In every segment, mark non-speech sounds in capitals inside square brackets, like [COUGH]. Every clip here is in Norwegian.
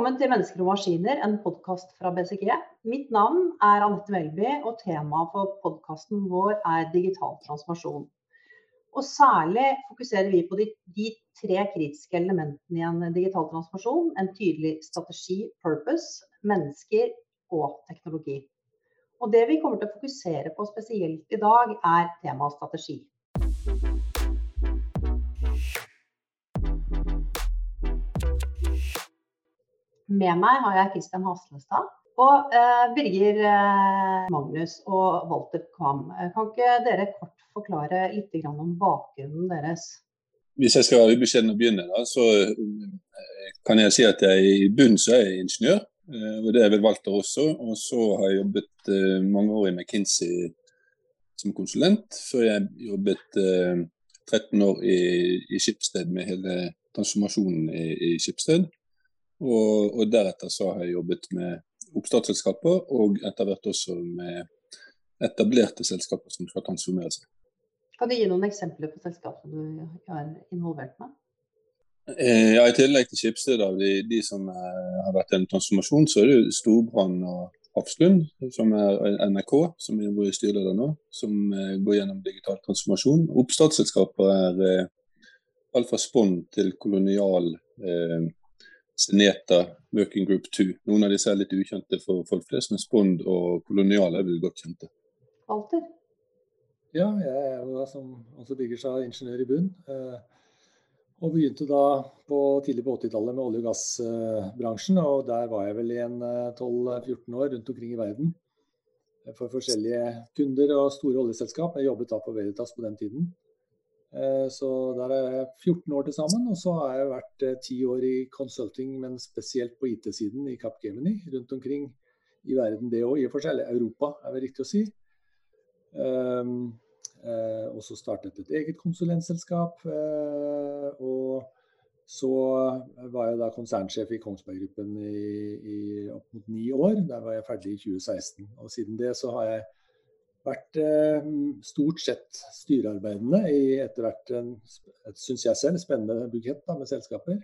Velkommen til 'Mennesker og maskiner', en podkast fra BCG. Mitt navn er Anette Melby, og temaet for podkasten vår er digital transformasjon. Og særlig fokuserer vi på de, de, tre kritiske elementene i en digital transformasjon. En tydelig strategi, purpose, mennesker og teknologi. Og det vi kommer til å fokusere på spesielt i dag, er temaet strategi. Med meg har jeg Kristian Haslestad og eh, Birger eh, Magnus og Walter Kvam. Eh, kan ikke dere kort forklare litt om bakgrunnen deres? Hvis jeg skal være ubeskjeden og begynne, så kan jeg si at jeg i bunnen er jeg ingeniør. Og det er vel Walter også. Og så har jeg jobbet mange år i McKinsey som konsulent, før jeg jobbet 13 år i, i Skipsted med hele transformasjonen i, i Skipsted. Og, og, deretter så har jeg jobbet med oppstartsselskaper, og etter hvert også med etablerte selskaper som skal transformere seg. Kan du gi noen eksempler på selskaper du har involvert med? Eh, ja, I tillegg til Skipsted, av de, de, som er, har vært en transformasjon, så er det Storbrann og Hafslund, som er NRK, som er i styreleder nå, som eh, går gjennom digital transformasjon. Oppstartsselskaper er eh, alt fra Spond til Kolonial, eh, Seneta, Working Group 2. Noen av disse er litt ukjente for folk flest, men Spond og Kolonial er vel godt kjente. Walter? Ja, jeg er jo da som også bygger seg ingeniør i bunn. Eh, og begynte da på, tidlig på 80-tallet med olje- og gassbransjen. Og der var jeg vel i en 12-14 eh, år rundt omkring i verden for forskjellige kunder og store oljeselskap. Jeg jobbet da på Veritas på den tiden. Eh, så der er jeg 14 år til sammen. Og så har jeg vært eh, ti år i consulting, men spesielt på IT-siden i Capgemini rundt omkring i verden. Det òg, i og for seg. Europa, er det riktig å si. Um, uh, og så startet et eget konsulentselskap. Og så var jeg da konsernsjef i Kongsberg Gruppen i, i opp mot ni år. Der var jeg ferdig i 2016. Og siden det så har jeg vært eh, stort sett styrearbeidende i etter hvert en synes jeg selv, spennende bukett med selskaper.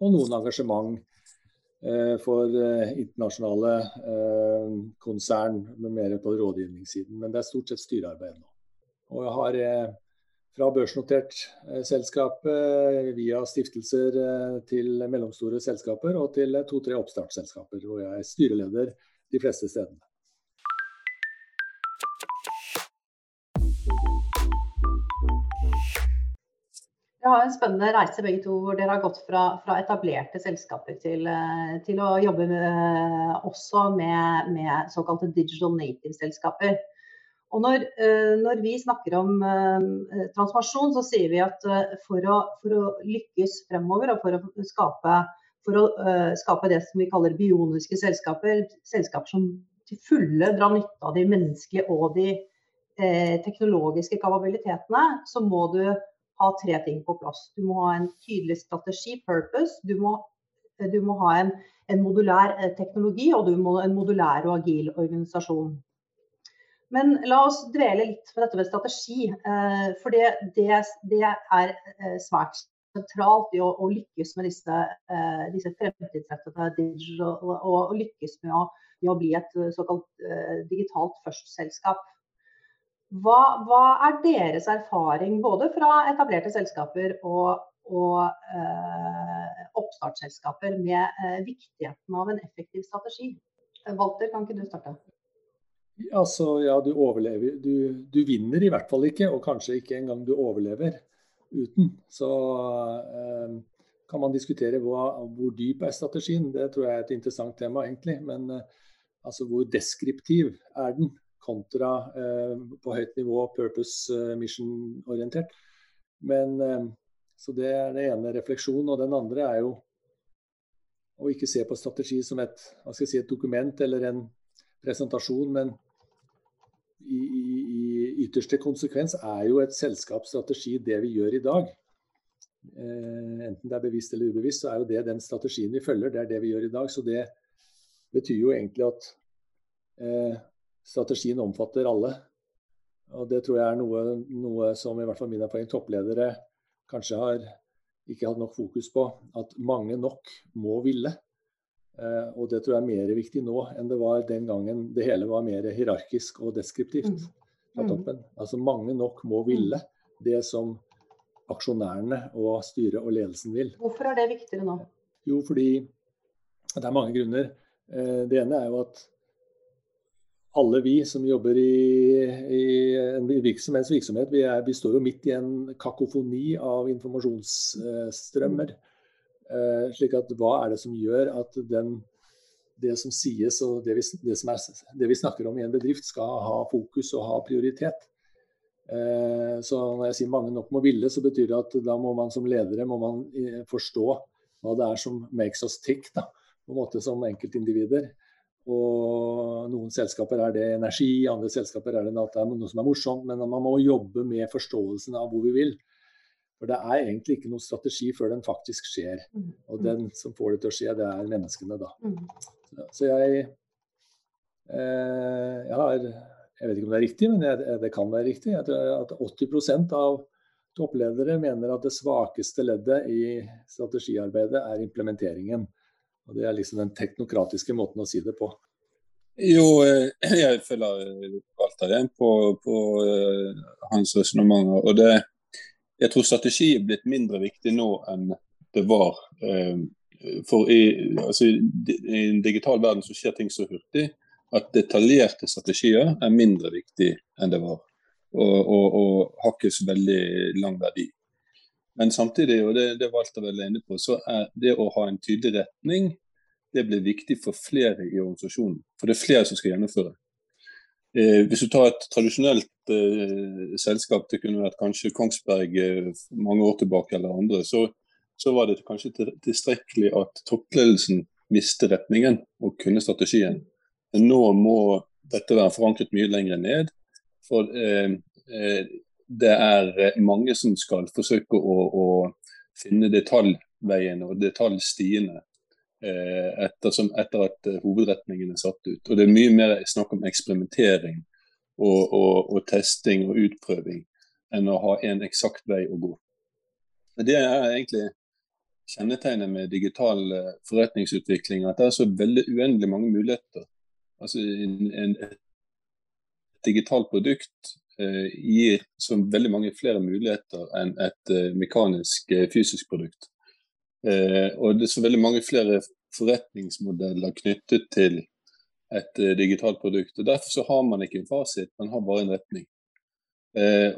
Og noen engasjement eh, for eh, internasjonale konsern med mer på rådgivningssiden. Men det er stort sett styrearbeid nå. Og jeg har fra børsnotert selskap via stiftelser til mellomstore selskaper og til to-tre oppstartsselskaper, hvor jeg er styreleder de fleste stedene. Dere har en spennende reise begge to, hvor dere har gått fra, fra etablerte selskaper til, eh, til, å jobbe med, eh, også med, med, såkalte digital native-selskaper. Og når, eh, når, vi snakker om transformasjon, så sier vi at for å, for å lykkes fremover og for å skape, for å, skape det som vi kaller bioniske selskaper, selskaper som til fulle drar nytte av de menneskelige og de teknologiske kapabilitetene, så må du ha tre ting på plass. Du må ha en tydelig strategi, purpose. Du må, du må ha en, en, modulær eh, teknologi, og du må ha en modulær og agil organisasjon. Men la oss dvele litt ved dette med strategi. Eh, for det, det, det er eh, svært sentralt i å, å lykkes med disse, disse fremtidsrettede digital, og, og, lykkes med å, med å, bli et såkalt digitalt først-selskap. Hva, hva, er deres erfaring både fra etablerte selskaper og, og eh, oppstartsselskaper med eh, viktigheten av en effektiv strategi? Walter, kan ikke du starte? Altså, ja, du overlever. Du, du, vinner i hvert fall ikke, og kanskje ikke engang du overlever uten. Så eh, kan man diskutere hva, hvor dyp er strategien. Det tror jeg er et interessant tema, egentlig. Men eh, altså, hvor deskriptiv er den? Kontra eh, på høyt nivå purpose eh, mission-orientert. Men eh, Så det er det ene refleksjonen. Og den andre er jo å ikke se på strategi som et, si, et dokument eller en presentasjon, men i, i, i ytterste konsekvens er jo et selskaps strategi det vi gjør i dag. Eh, enten det er bevisst eller ubevisst, så er jo det den strategien vi følger. Det er det vi gjør i dag. Så det betyr jo egentlig at eh, strategien omfatter alle. Og Det tror jeg er noe, noe som i hvert fall min erfaring toppledere kanskje har ikke hatt nok fokus på. At mange nok må ville. Eh, og det tror jeg er mer viktig nå enn det var den gangen det hele var mer hierarkisk og deskriptivt mm. fra mm. toppen. Altså mange nok må ville det som aksjonærene og styret og ledelsen vil. Hvorfor er det viktigere nå? Jo, fordi det er mange grunner. Eh, det ene er jo at alle vi som jobber i, i en virksomhets virksomhet, vi, er, vi, står jo midt i en kakofoni av informasjonsstrømmer. Eh, slik at hva er det som gjør at den, det som sies og det vi, det, er, det vi, snakker om i en bedrift skal ha fokus og ha prioritet. Eh, så når jeg sier mange nok må ville, så betyr det at da må man som ledere må man eh, forstå hva det er som makes us tick, da, på en måte som enkeltindivider. Og noen selskaper er det energi, andre selskaper er det at det er noe som er morsomt. Men man må jobbe med forståelsen av hvor vi vil. For det er egentlig ikke noen strategi før den faktisk skjer. Mm. Og den som får det til å skje, det er menneskene, da. Mm. Så jeg, eh, jeg har Jeg vet ikke om det er riktig, men jeg, det kan være riktig. Jeg tror at 80% av toppledere mener at det svakeste leddet i strategiarbeidet er implementeringen. Og Det er liksom den teknokratiske måten å si det på. Jo, eh, jeg følger Walter igjen på, på uh, hans resonnementer. Og det, jeg tror strategi er blitt mindre viktig nå enn det var. Uh, for i, altså, i, en digital verden så skjer ting så hurtig at detaljerte strategier er mindre viktig enn det var. Og, og, og hakkes veldig lang verdi. Men samtidig, og det, det Walter vel inne på, så er det å ha en tydelig retning det blir viktig for flere i organisasjonen. For det er flere som skal gjennomføre. Eh, hvis du tar et tradisjonelt eh, selskap, det kunne vært kanskje Kongsberg eh, mange år tilbake eller andre, så, så var det kanskje tilstrekkelig at toppledelsen visste retningen og kunne strategien. Men nå må dette være forankret mye lenger ned. For eh, eh det er mange som skal forsøke å, å finne detaljveiene og detaljstiene eh, etter, etter, at eh, hovedretningen er satt ut. Og Det er mye mer snakk om eksperimentering og, og, og testing og utprøving enn å ha en eksakt vei å gå. Det er egentlig kjennetegnet med digital eh, forretningsutvikling, at det er så veldig uendelig mange muligheter. Altså en, en, Et digitalt produkt Eh, gir så veldig mange flere muligheter enn et eh, mekanisk eh, fysisk produkt. og det er så veldig mange flere forretningsmodeller knyttet til et digitalt produkt. og Derfor så har man ikke en fasit, man har bare en retning.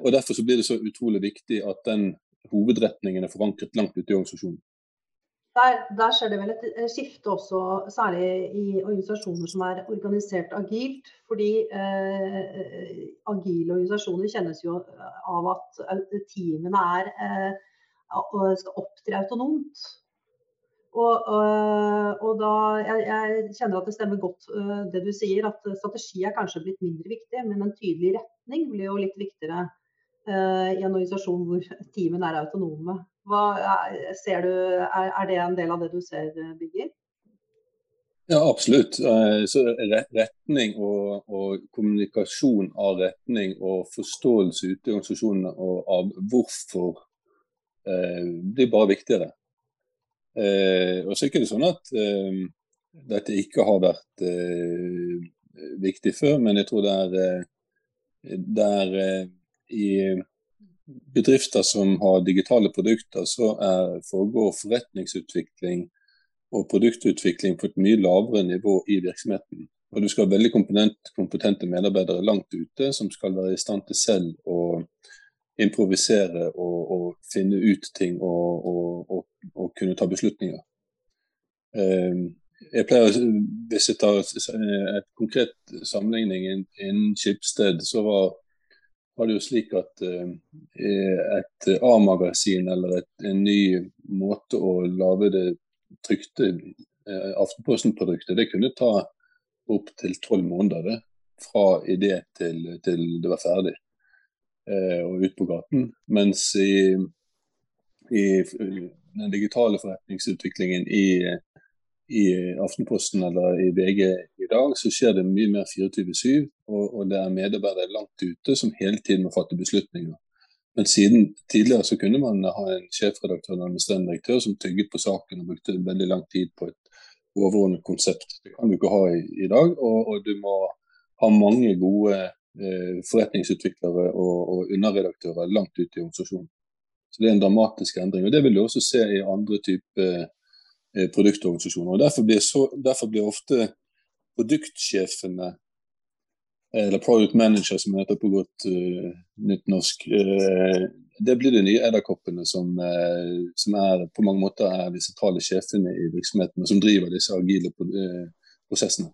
og Derfor så blir det så utrolig viktig at den hovedretningen er forankret langt ute i organisasjonen. Der, der, skjer det vel et skifte også, særlig i organisasjoner som er organisert agilt. Fordi eh, agile organisasjoner kjennes jo av at teamene er, eh, skal opptre autonomt. Og, og, og da, jeg, jeg, kjenner at det stemmer godt det du sier, at strategi er kanskje blitt mindre viktig, men en tydelig retning blir jo litt viktigere eh, i en organisasjon hvor teamene er autonome. Hva, ser du, er, det en del av det du ser, Bygger? Ja, absolutt. Eh, så retning og, og, kommunikasjon av retning og forståelse ute i organisasjonene av hvorfor eh, blir bare viktigere. Eh, og så er det ikke sånn at eh, dette ikke har vært eh, viktig før, men jeg tror det er, der er i bedrifter som har digitale produkter, så foregår forretningsutvikling og produktutvikling på et mye lavere nivå i virksomheten. Og Du skal ha veldig kompetente medarbeidere langt ute som skal være i stand til selv å improvisere og, og finne ut ting og, og, og, kunne ta beslutninger. Ehm, jeg pleier, Hvis jeg tar et konkret sammenligning innen Skipsted, så var var det jo slik at uh, et A-magasin eller et, en ny måte å lage det trykte uh, Aftenposten-produktet, det kunne ta opptil tolv måneder det, fra idé til, til, det var ferdig og ut på gaten. Mens i, i den digitale forretningsutviklingen i i Aftenposten eller i VG i dag, så skjer det mye mer 24-7. Og, og, det er medarbeidere langt ute som hele tiden må fatte beslutninger. Men siden tidligere så kunne man ha en sjefredaktør eller administrerende direktør som tygget på saken og brukte veldig lang tid på et overordnet konsept. Det kan du ikke ha i, i dag. Og, og, du må ha mange gode eh, forretningsutviklere og, og, underredaktører langt ute i organisasjonen. Så Det er en dramatisk endring. og Det vil du også se i andre typer eh, produktorganisasjoner. og Derfor blir, så, derfor blir ofte produktsjefene eller product manager, som heter på godt uh, nytt norsk. Uh, det blir de nye edderkoppene som, uh, som, er på mange måter er de sentrale sjefene i virksomheten, og som driver disse agile prosessene.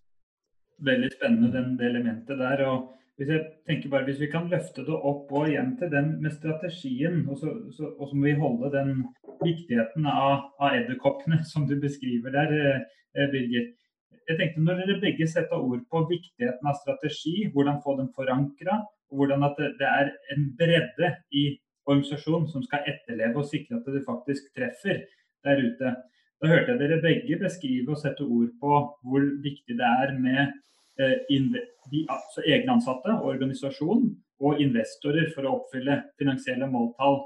Veldig spennende den, det elementet der. og hvis jeg tenker bare, hvis vi kan løfte det opp og igjen til den med strategien, og så, så, og så må vi holde den viktigheten av, av edderkoppene [LAUGHS] som du beskriver der, Birger jeg tenkte Når dere begge setter ord på viktigheten av strategi, hvordan få den forankra, og hvordan at det er en bredde i organisasjonen som skal etterleve og sikre at det faktisk treffer der ute. Da hørte jeg dere begge beskrive og sette ord på hvor viktig det er med eh, de, altså egne ansatte, organisasjon og investorer for å oppfylle finansielle måltall.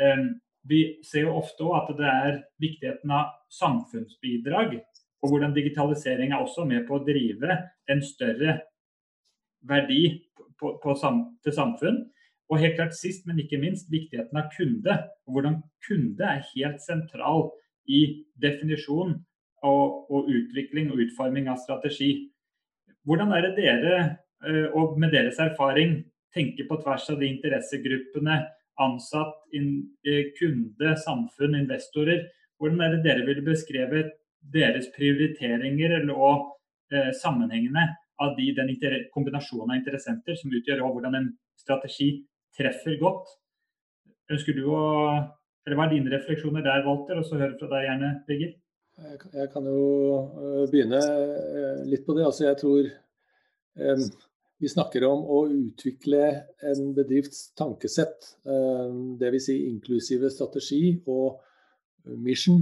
Eh, vi ser jo ofte at det er viktigheten av samfunnsbidrag og hvordan digitalisering er også med på å drive en større verdi på, på til samfunn. Og helt klart sist, men ikke minst, viktigheten av kunde. Og hvordan kunde er helt sentral i definisjon og, og utvikling og utforming av strategi. Hvordan er det dere, eh, og med deres erfaring, tenker på tvers av de interessegruppene, ansatt, eh, kunde, samfunn, investorer. Hvordan er det dere ville beskrevet deres prioriteringer og eh, sammenhengene av de, den kombinasjonen av interessenter som utgjør hvordan en strategi treffer godt. Ønsker du å eller Hva er dine refleksjoner der, Walter, og så høre fra deg gjerne, Birger? Jeg kan jo eh, begynne eh, litt på det. Altså, jeg tror vi snakker om å utvikle en bedrifts tankesett. Dvs. Si inklusive strategi og mission.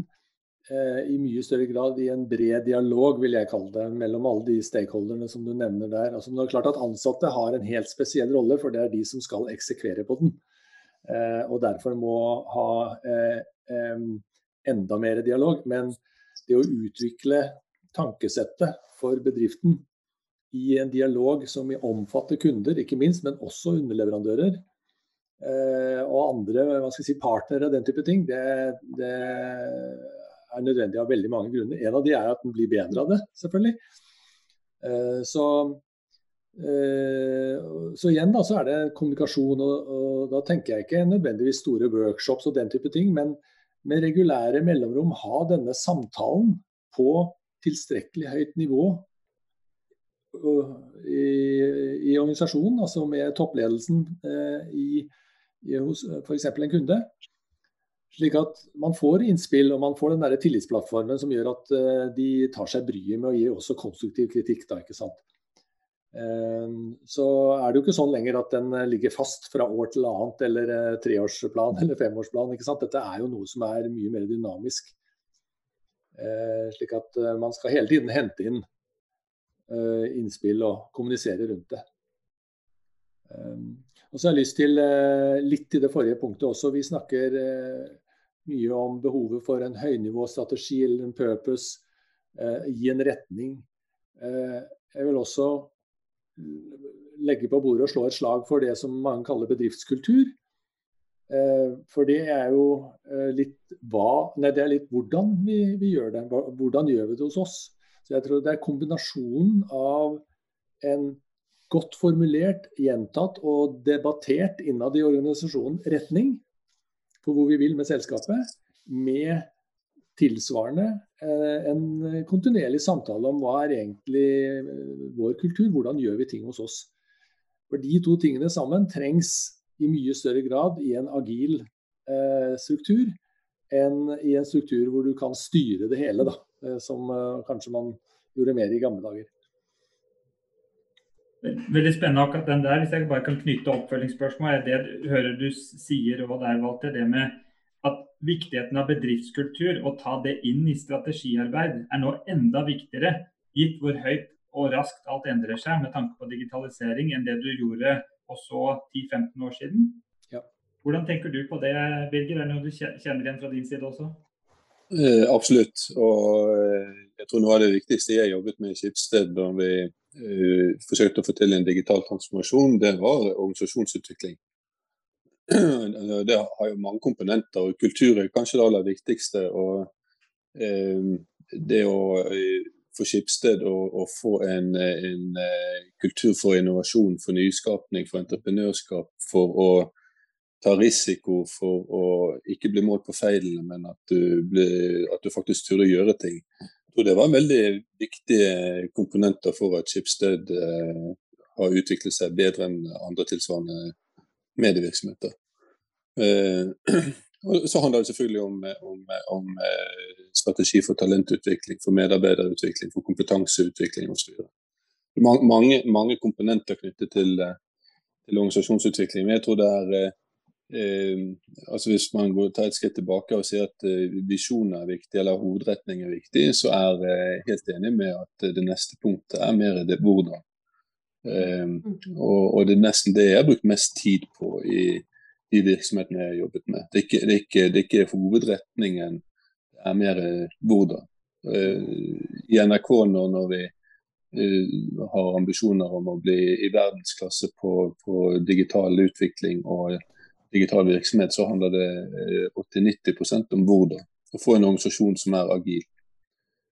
Eh, i mye større grad i en bred dialog, vil jeg kalle det, mellom alle de stakeholderne som du nevner der. Altså, det er klart at Ansatte har en helt spesiell rolle, for det er de som skal eksekvere på den. Og derfor må ha enda mer dialog. Men det å utvikle tankesettet for bedriften i en dialog som omfatter kunder, ikke minst, men også underleverandører, og andre si, partnere, og den type ting, det, det er nødvendig av veldig mange grunner. En av de er at den blir bedre av det, selvfølgelig. Eh, så, eh, så igjen da, så er det kommunikasjon, og, og da tenker jeg ikke nødvendigvis store workshops og den type ting, men med regulære mellomrom ha denne samtalen på tilstrekkelig høyt nivå i, i organisasjonen, altså med toppledelsen eh, i, i, hos f.eks. en kunde. Slik at man får innspill og man får den der tillitsplattformen som gjør at eh, de tar seg bryet med å gi også konstruktiv kritikk. Da, ikke sant? Uh, så er det jo ikke sånn lenger at den ligger fast fra år til annet, eller uh, treårsplan [LAUGHS] eller femårsplan. ikke sant? Dette er jo noe som er mye mer dynamisk. slik at man skal hele tiden hente inn innspill og kommunisere rundt det. Um, og så har jeg lyst til litt til det forrige punktet også. Vi snakker mye om behovet for en høynivåstrategi eller en purpose Gi en retning. Eh, jeg vil også legge på bordet og slå et slag for det som mange kaller bedriftskultur. Eh, for det er jo eh, litt hva Nei, det er litt hvordan vi, vi, gjør det. Hvordan gjør vi det hos oss? Så jeg tror det er kombinasjonen av en godt formulert, gjentatt og debattert innad i organisasjonen retning, på hvor vi vil med selskapet, med tilsvarende en kontinuerlig samtale om hva er egentlig eh, vår kultur, hvordan gjør vi ting hos oss. For De to tingene sammen trengs i mye større grad i en agil eh, struktur enn i en struktur hvor du kan styre det hele, da, som kanskje man gjorde mer i gamle dager. Veldig spennende akkurat den der. Hvis jeg bare kan knytte oppfølgingsspørsmål. Det hører du sier og der, Walter, det med viktigheten av bedriftskultur og ta det inn i strategiarbeid er nå enda viktigere, gitt hvor høyt og raskt alt endrer seg med tanke på digitalisering, enn det du gjorde også 10-15 år siden. Ja. Hvordan tenker du på det, Birger? Er det noe du kjenner igjen fra din side også? Eh, absolutt. Og eh, jeg tror noe av det viktigste jeg jobbet med i Skipsted da vi eh, forsøkte å få til en digital transformasjon, det var organisasjonsutvikling. Det har jo mange komponenter, og kultur er kanskje det aller viktigste. og eh, Det å for Skipsted å få en, en, kultur for innovasjon, for nyskapning, for entreprenørskap, for å ta risiko for å ikke bli målt på feilene, men at du, ble, at du faktisk turde å gjøre ting. Jeg tror det var veldig viktige komponenter for at Skipsted eh, har utviklet seg bedre enn andre tilsvarende medievirksomheter. Eh, [CLEARS THROAT] så handler det selvfølgelig om, om, om eh, strategi for talentutvikling, for medarbeiderutvikling, for kompetanseutvikling osv. Mange, mange komponenter knyttet til, til organisasjonsutvikling. Men jeg tror det er eh, Eh, altså Hvis man går, tar et skritt tilbake og sier at eh, visjonen er viktig, eller hovedretning er viktig, så er jeg helt enig med at det neste punktet er mer det hvordan. Eh, og, og, det er nesten det jeg har brukt mest tid på i de virksomhetene jeg har jobbet med. Det er ikke, det er ikke, det er ikke hovedretningen, det er mer hvordan. Uh, I NRK nå når vi uh, har ambisjoner om å bli i verdensklasse på, på digital utvikling og digital virksomhet, så handler det 80-90 eh, om hvordan. Å få en organisasjon som er agil.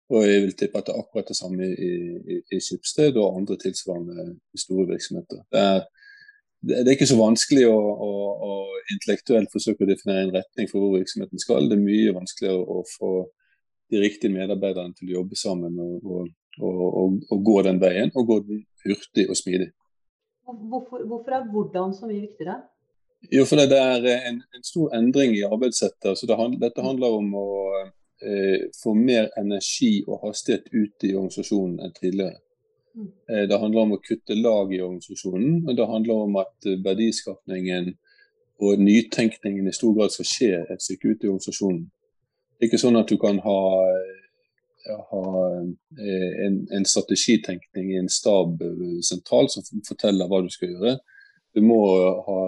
Og jeg vil tippe at det er akkurat det samme i, i, i Skipsted og andre tilsvarende store virksomheter. Det er, det er ikke så vanskelig å, å, å, intellektuelt forsøke å definere en retning for hvor virksomheten skal. Det er mye vanskeligere å få de riktige medarbeiderne til å jobbe sammen og, og, og, og gå den veien, og gå den hurtig og smidig. Hvorfor, hvorfor er hvordan så mye viktigere? Jo, for det er en, en stor endring i arbeidssettet. Altså det, dette handler om å eh, få mer energi og hastighet ute i organisasjonen enn tidligere. Mm. Eh, det handler om å kutte lag i organisasjonen, og det handler om at verdiskapningen og nytenkningen i stor grad skal skje et stykke ut i organisasjonen. Det er ikke sånn at du kan ha, ha eh, en, en strategitenkning i en stab sentralt som forteller hva du skal gjøre. Du må ha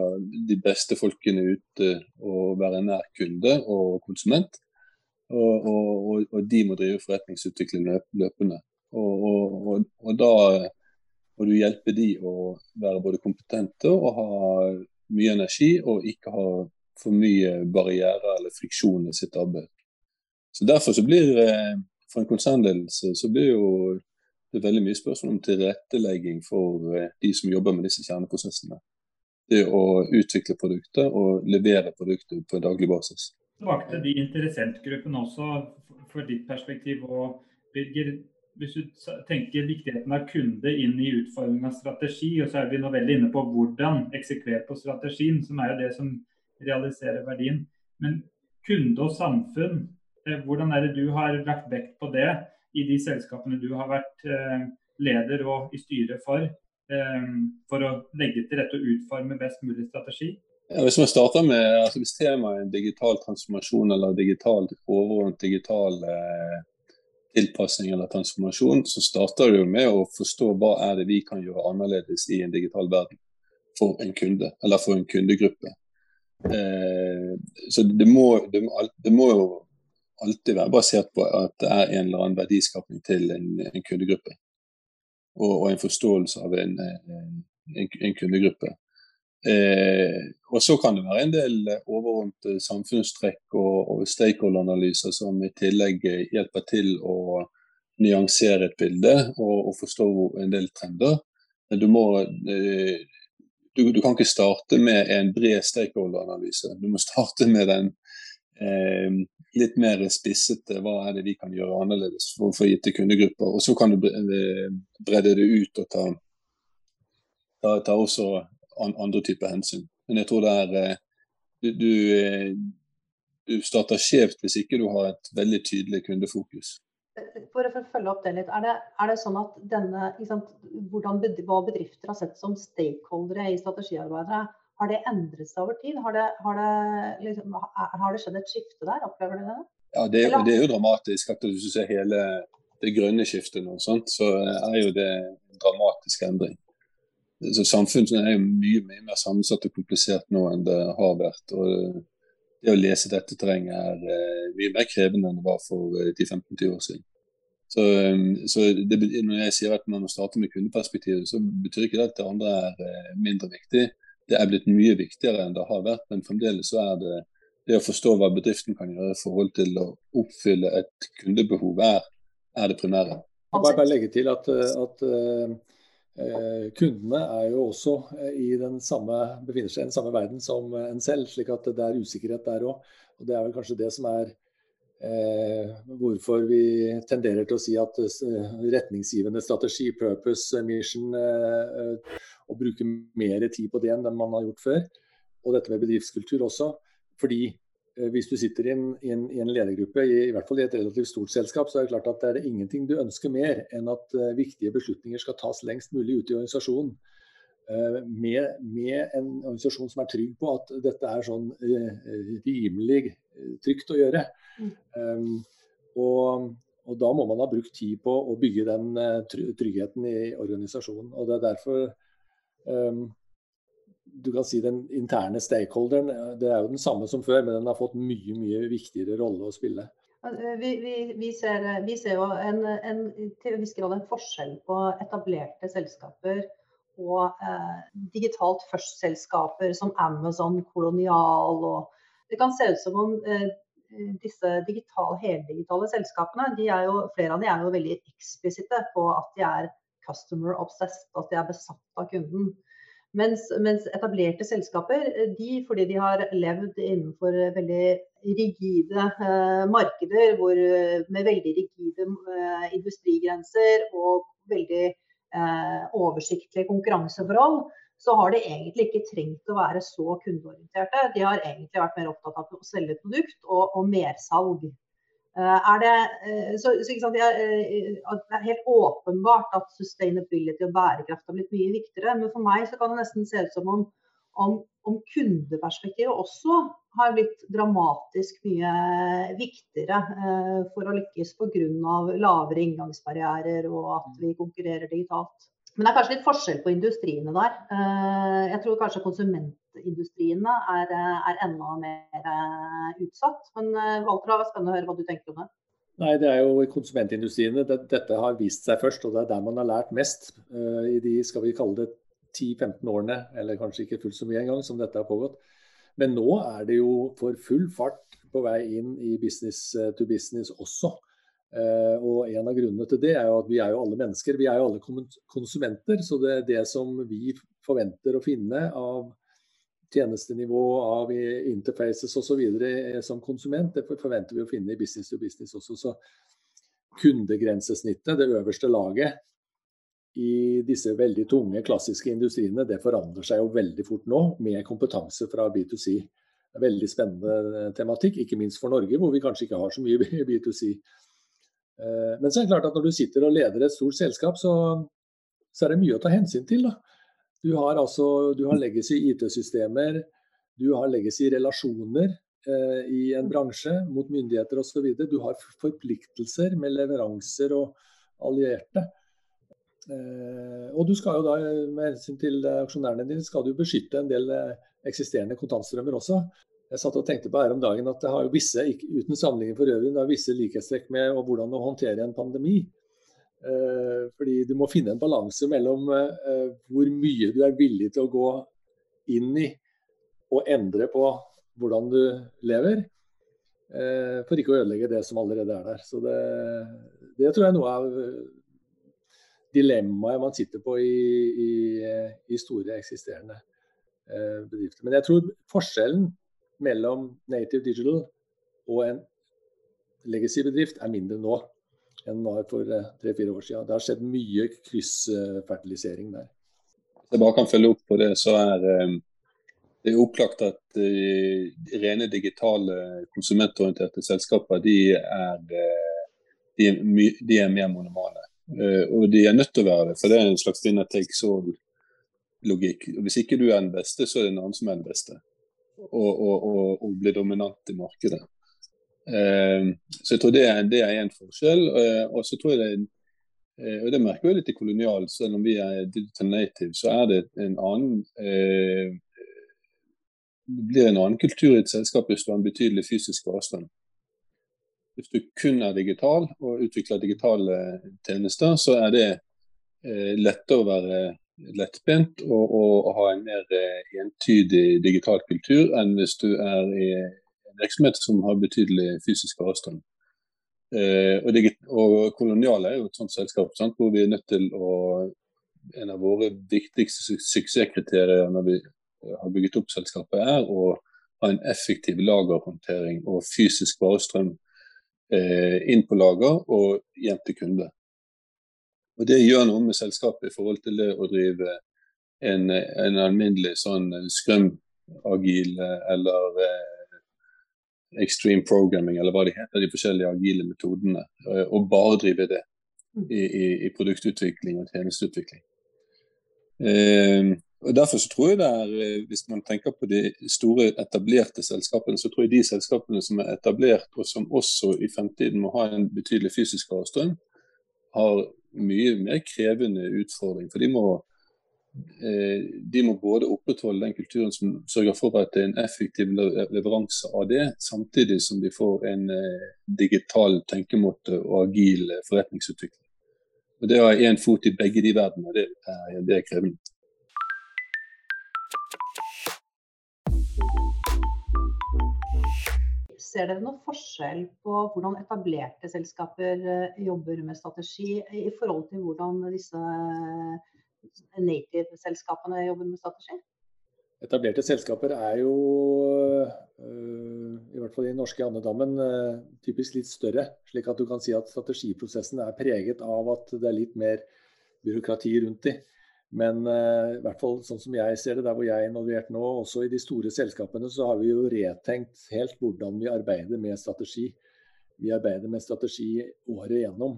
de beste folkene ute og være nær kunde og konsument. Og, og, og de må drive forretningsutvikling løpende. Og, og, da må du hjelpe de å være både kompetente og ha mye energi, og ikke ha for mye barrierer eller friksjon i sitt arbeid. Så Derfor så blir eh, for en konsernledelse så blir jo det veldig mye spørsmål om tilrettelegging for eh, de som jobber med disse kjerneprosessene det å utvikle produkter og levere produkter på en daglig basis. Tilbake til de interessentgruppene også, for ditt perspektiv. og Birger, hvis du tenker viktigheten av kunde inn i utforming av strategi, og så er vi nå veldig inne på hvordan eksekvere på strategien, som er jo det som realiserer verdien. Men kunde og samfunn, eh, hvordan er det du har lagt vekt på det i de selskapene du har vært eh, leder og i styret for? Ehm, for å legge til rette og utforme best mulig strategi? Ja, hvis man starter med, altså hvis temaet er digital transformasjon eller digital, overordnet digital eh, tilpasning eller transformasjon, så starter jo med å forstå hva er det vi kan gjøre annerledes i en digital verden for en kunde, eller for en kundegruppe. Eh, så det må, det, det må, jo alltid være basert på at det er en eller annen verdiskapning til en, en kundegruppe og, og en forståelse av en, en, en kundegruppe. Eh, og Så kan det være en del overordnede samfunnstrekk og, og stakeholderanalyser som i tillegg hjelper til å nyansere et bilde og, og forstå en del trender. Men du må eh, du, du, kan ikke starte med en bred stakeholderanalyse. Du må starte med den eh, litt mer spissete hva er det vi kan gjøre annerledes for, for gitte kundegrupper. Og så kan du eh, bredde det ut og ta, ta, ta også andre typer hensyn. Men jeg tror det er eh, du, du, eh, du starter skjevt hvis ikke du har et veldig tydelig kundefokus. For å følge opp det litt, Er det, er det sånn at denne, sant, hvordan, hva bedrifter har sett som stakeholdere i strategiarbeidere, har det endret seg over tid? Har det, har det, liksom, har det skjedd et skifte der? Opplever du det? Ja, det, det, er jo dramatisk. at du ser hele det grønne skiftet nå, sånt, så er jo det en dramatisk endring. Så Samfunnet er jo mye, mye mer sammensatt og komplisert nå enn det har vært. og det å lese dette terrenget er uh, mye mer krevende enn det var for uh, 10-15-20 år siden. Så, um, så det, Når jeg sier at man må starte med kundeperspektivet, så betyr ikke det at det andre er mindre viktig. Det er blitt mye viktigere enn det har vært, men fremdeles så er det det å forstå hva bedriften kan gjøre i forhold til å oppfylle et kundebehov, er, er det primære. Jeg bare, bare legge til at, at kundene er jo også i den samme, befinner seg i den samme verden som en selv, slik at det er usikkerhet der òg. Og Det er vel kanskje det som er eh, hvorfor vi tenderer til å si at retningsgivende strategi, purpose, mission, å bruke mer tid på det enn man har gjort før. Og dette med bedriftskultur også. Fordi eh, hvis du sitter i en, i en, i en ledergruppe, i, i, hvert fall i et relativt stort selskap, så er det klart at det er ingenting du ønsker mer enn at uh, viktige beslutninger skal tas lengst mulig ute i organisasjonen. Uh, med, med, en organisasjon som er trygg på at dette er sånn uh, rimelig trygt å gjøre. Um, og, og, da må man ha brukt tid på å bygge den tryggheten i organisasjonen. og Det er derfor um, du kan si den interne stakeholderen det er jo den samme som før, men den har fått mye mye viktigere rolle å spille. Vi, vi, vi, ser, vi ser, jo en, en, til en viss grad en forskjell på etablerte selskaper og eh, digitalt først-selskaper som Amazon, Kolonial og Det kan se ut som om eh, disse digital, heldigitale selskapene, de er jo, flere av de er jo veldig eksplisitte på at de er customer obsessed, at de er besatt av kunden. Mens, mens, etablerte selskaper, eh, de, fordi de har levd innenfor veldig rigide eh, markeder hvor, eh, med veldig rigide eh, industrigrenser og veldig eh, oversiktlige konkurranseforhold, så har de egentlig ikke trengt å være så kundeorienterte. De har egentlig vært mer opptatt av å selge et produkt og, og mersalg. Eh, det, eh, så, så er, eh, det, er, helt åpenbart at sustainability og bærekraft har blitt mye viktigere. Men for meg så kan det nesten se ut som om, om, om kundeperspektivet også har blitt dramatisk mye viktigere for å lykkes pga. lavere inngangsbarrierer og at vi konkurrerer digitalt. Men det er kanskje litt forskjell på industriene der. Jeg tror kanskje konsumentindustriene er, eh, er enda mer eh, utsatt. Men Walter, det var spennende å høre hva du tenker om det. Nei, det er jo konsumentindustriene dette har vist seg først, og det er der man har lært mest i de skal vi kalle det 10-15 årene, eller kanskje ikke fullt så mye engang, som dette har pågått. Men nå er det jo for full fart på vei inn i business to business også. Og En av grunnene til det er jo at vi er jo alle mennesker, vi er jo alle konsumenter. Så det, det som vi forventer å finne av tjenestenivå, av interfaces osv. Eh, som konsument, det forventer vi å finne i business to business også. Så kundegrensesnittet, det øverste laget i disse veldig tunge, klassiske industriene, det forandrer seg jo veldig fort nå med kompetanse fra B2C. Veldig spennende tematikk, ikke minst for Norge, hvor vi kanskje ikke har så mye [LAUGHS] B2C. Eh, men så er det klart at når du sitter og leder et stort selskap, så, så er det mye å ta hensyn til. Da. Du har altså du har legacy IT-systemer, du har legacy relasjoner eh, i en bransje mot myndigheter osv. Du har forpliktelser med leveranser og allierte. Eh, og du skal jo da, med hensyn til aksjonærene dine, skal du beskytte en del eh, eksisterende kontantstrømmer også. Jeg satt og tenkte på her om dagen at det har visse, uten sammenligning for øvrig, det har visse likhetstrekk med hvordan å håndtere en pandemi. Eh, fordi du må finne en balanse mellom eh, hvor mye du er villig til å gå inn i og endre på hvordan du lever, eh, for ikke å ødelegge det som allerede er der. Så det, det tror jeg er noe av dilemmaet man sitter på i, i, i store eksisterende bedrifter. Men jeg tror forskjellen mellom native digital og en legacy-bedrift er mindre nå enn var for eh, tre-fire år siden. Det har skjedd mye kryssfertilisering der. Jeg bare kan følge opp på det, så er eh, det er opplagt at de rene digitale konsumentorienterte selskaper de er, eh, de er, de er mer monomane. Og de er nødt til å være det, for det er en slags winner takes all-logikk. Hvis ikke du er den beste, så er det en annen som er den beste og, og, og, og bli dominant i markedet. Eh, så jeg tror det, det er en forskjell. Eh, og så tror jeg det eh, og det merker vi litt i kolonial, selv om vi er digital native, så er det en annen eh, det blir en annen kultur i et selskap hvis du har en betydelig fysisk avstand. Hvis du kun er digital og utvikler digitale tjenester, så er det lettere å være lettbent og, og, ha en mer entydig digital kultur enn hvis du er i en virksomhet som har betydelig fysisk avstand. Eh, og, og, Kolonial er jo et sånt selskap sant, hvor vi er nødt til å En av våre viktigste suksesskriterier når vi har bygget opp selskapet, er å ha en effektiv lagerhåndtering og fysisk varestrøm eh, inn på lager og hjem til kunde. Og Det gjør noe med selskapet i forhold til det å drive en, en alminnelig sånn skrøm-agil eller eh, extreme programming, eller hva de heter, de forskjellige agile metodene. Eh, og bare drive det i, i, i produktutvikling og tjenesteutvikling. Eh, og Derfor så tror jeg det er, eh, hvis man tenker på de store etablerte selskapene, så tror jeg de selskapene som er etablert og som også i fremtiden må ha en betydelig fysisk avstand, har mye mer krevende utfordring. For de må, de må både opprettholde den kulturen som sørger for at det er en effektiv leveranse av det, samtidig som de får en eh, digital tenkemåte og agil forretningsutvikling. Og Det å ha én fot i begge de verdenene, det er, det er krevende. Ser dere noen forskjell på hvordan etablerte selskaper eh, jobber med strategi, i forhold til hvordan disse eh, native-selskapene jobber med strategi? Etablerte selskaper er jo, eh, i hvert fall i den norske andedammen, typisk litt større. Slik at du kan si at strategiprosessen er preget av at det er litt mer byråkrati rundt dem. Men uh, i hvert fall sånn som jeg ser det, der hvor jeg er involvert nå, også i de store selskapene, så har vi jo retenkt helt hvordan vi arbeider med strategi. Vi arbeider med strategi året igjennom.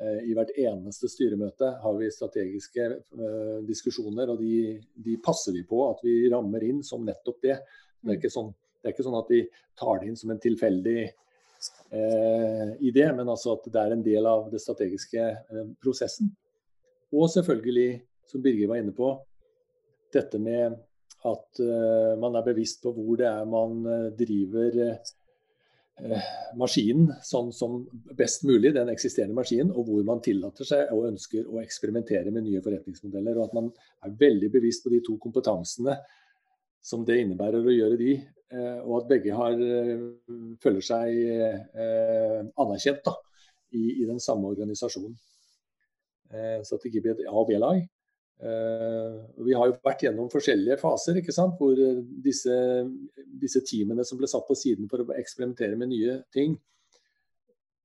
Uh, I hvert eneste styremøte har vi strategiske uh, diskusjoner, og de, de, passer vi på at vi rammer inn som nettopp det. Det er ikke sånn, er ikke sånn at vi tar det inn som en tilfeldig idé, men altså at det er en del av det strategiske prosessen. Og selvfølgelig som Birger var inne på, dette med at eh, man er bevisst på hvor det er man uh, driver uh, maskinen sånn som best mulig, den eksisterende maskinen, og hvor man tillater seg og ønsker å eksperimentere med nye forretningsmodeller. Og at man er veldig bevisst på de to kompetansene som det innebærer å gjøre de, og at begge har, føler seg anerkjent da, i, i, den samme organisasjonen. Så at det ikke blir et A- og B-lag. Eh, vi har jo vært gjennom forskjellige faser ikke sant? hvor eh, disse, disse, teamene som ble satt på siden for å eksperimentere med nye ting,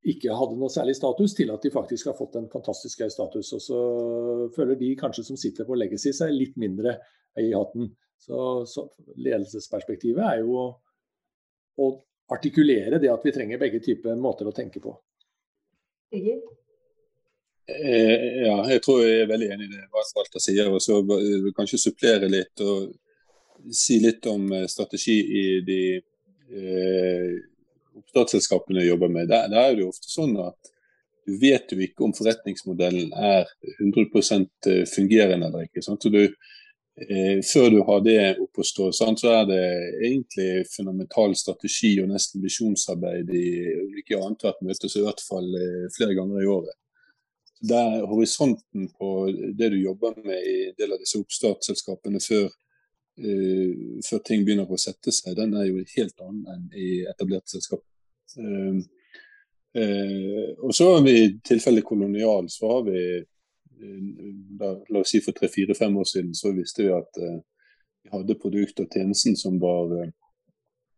ikke hadde noe særlig status, til at de faktisk har fått en fantastisk høy status. Og så føler de kanskje som sitter på legacy seg litt mindre i hatten. Så, så ledelsesperspektivet er jo å, å, artikulere det at vi trenger begge typer måter å tenke på. Iggy? Eh, ja, jeg tror jeg er veldig enig i det Walter sier. og så Kanskje supplere litt og si litt om eh, strategi i de eh, oppstartsselskapene jeg jobber med. Der, der, er det jo ofte sånn at du vet jo ikke om forretningsmodellen er 100 eh, fungerende eller ikke. Sant? Så du, eh, før du har det oppe å stå, så er det egentlig fundamental strategi og nesten visjonsarbeid i ulike annethvert møte, så i hvert fall flere ganger i året der horisonten på det du jobber med i del av disse oppstartsselskapene før, uh, før, ting begynner å sette seg, den er jo helt annen enn i etablerte selskap. Uh, uh, og så har vi i tilfelle kolonial, så har vi da, La oss si for tre-fire-fem år siden så visste vi at vi hadde produkt og tjenesten som var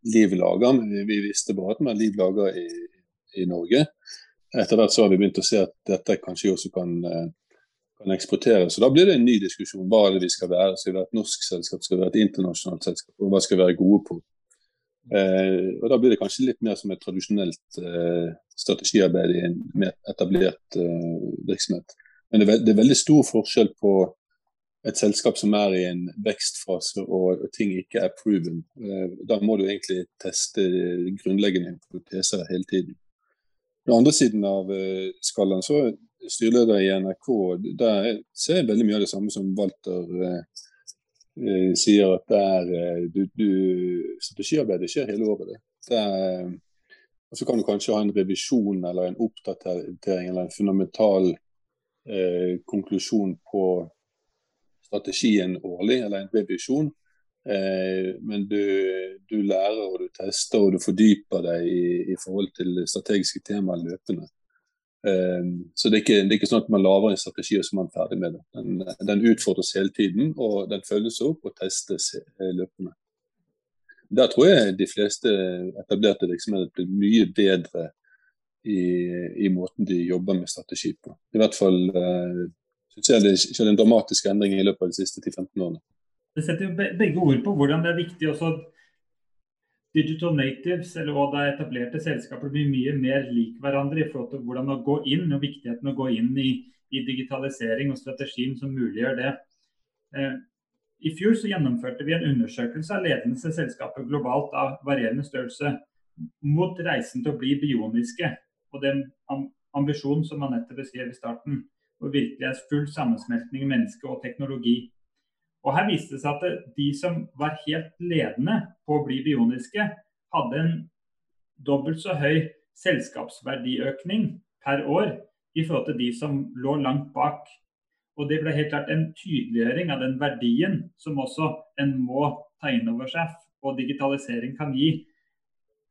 Liv laga, men vi visste bare at man Liv laga i, i Norge etter hvert så har vi begynt å se at dette kanskje også kan, eh, kan eksporteres. Så da blir det en ny diskusjon. Hva er det vi skal være? Skal vi være et norsk selskap? Skal vi være et internasjonalt selskap? Og hva skal vi være gode på? Eh, og Da blir det kanskje litt mer som et tradisjonelt eh, strategiarbeid i en mer etablert eh, virksomhet. Men det er, det er, veldig stor forskjell på et selskap som er i en vekstfase og, og ting ikke er proven. Eh, da må du egentlig teste grunnleggende hypoteser hele tiden. Den andre siden av skallen, så styreleder i NRK, der ser jeg veldig mye av det samme som Walter uh, eh, sier at der, eh, du, du, strategiarbeidet skjer hele året. Det. Der, og Så kan du kanskje ha en revisjon eller en oppdatering eller en fundamental eh, konklusjon på strategien årlig, eller en revisjon. Eh, men du, du, lærer og du tester og du fordyper deg i, i forhold til strategiske temaer løpende. Um, så det er, ikke, det er, ikke, sånn at man lager en strategi og så er man ferdig med det. Den, den, utfordres hele tiden, og den følges opp og testes eh, løpende. Der tror jeg de fleste etablerte virksomheter blir mye bedre i, i, måten de jobber med strategi på. I hvert fall uh, synes jeg det skjedde en dramatisk endring i løpet av de siste 10-15 årene. Det setter jo begge ord på hvordan det er viktig også at digital natives eller hva det er etablerte selskaper blir mye mer lik hverandre i forhold til hvordan å gå inn og viktigheten å gå inn i, i digitalisering og strategien som muliggjør det. Eh, I fjor så gjennomførte vi en undersøkelse av ledende selskaper globalt av varierende størrelse mot reisen til å bli bioniske. Og den ambisjonen som Anette beskrev i starten, hvor virkelig er full sammensmeltning menneske og teknologi. Og Her viste det seg at de som var helt ledende på å bli bioniske, hadde en dobbelt så høy selskapsverdiøkning per år i forhold til de som lå langt bak. Og Det ble helt klart en tydeliggjøring av den verdien som også en må ta inn over seg og digitalisering kan gi.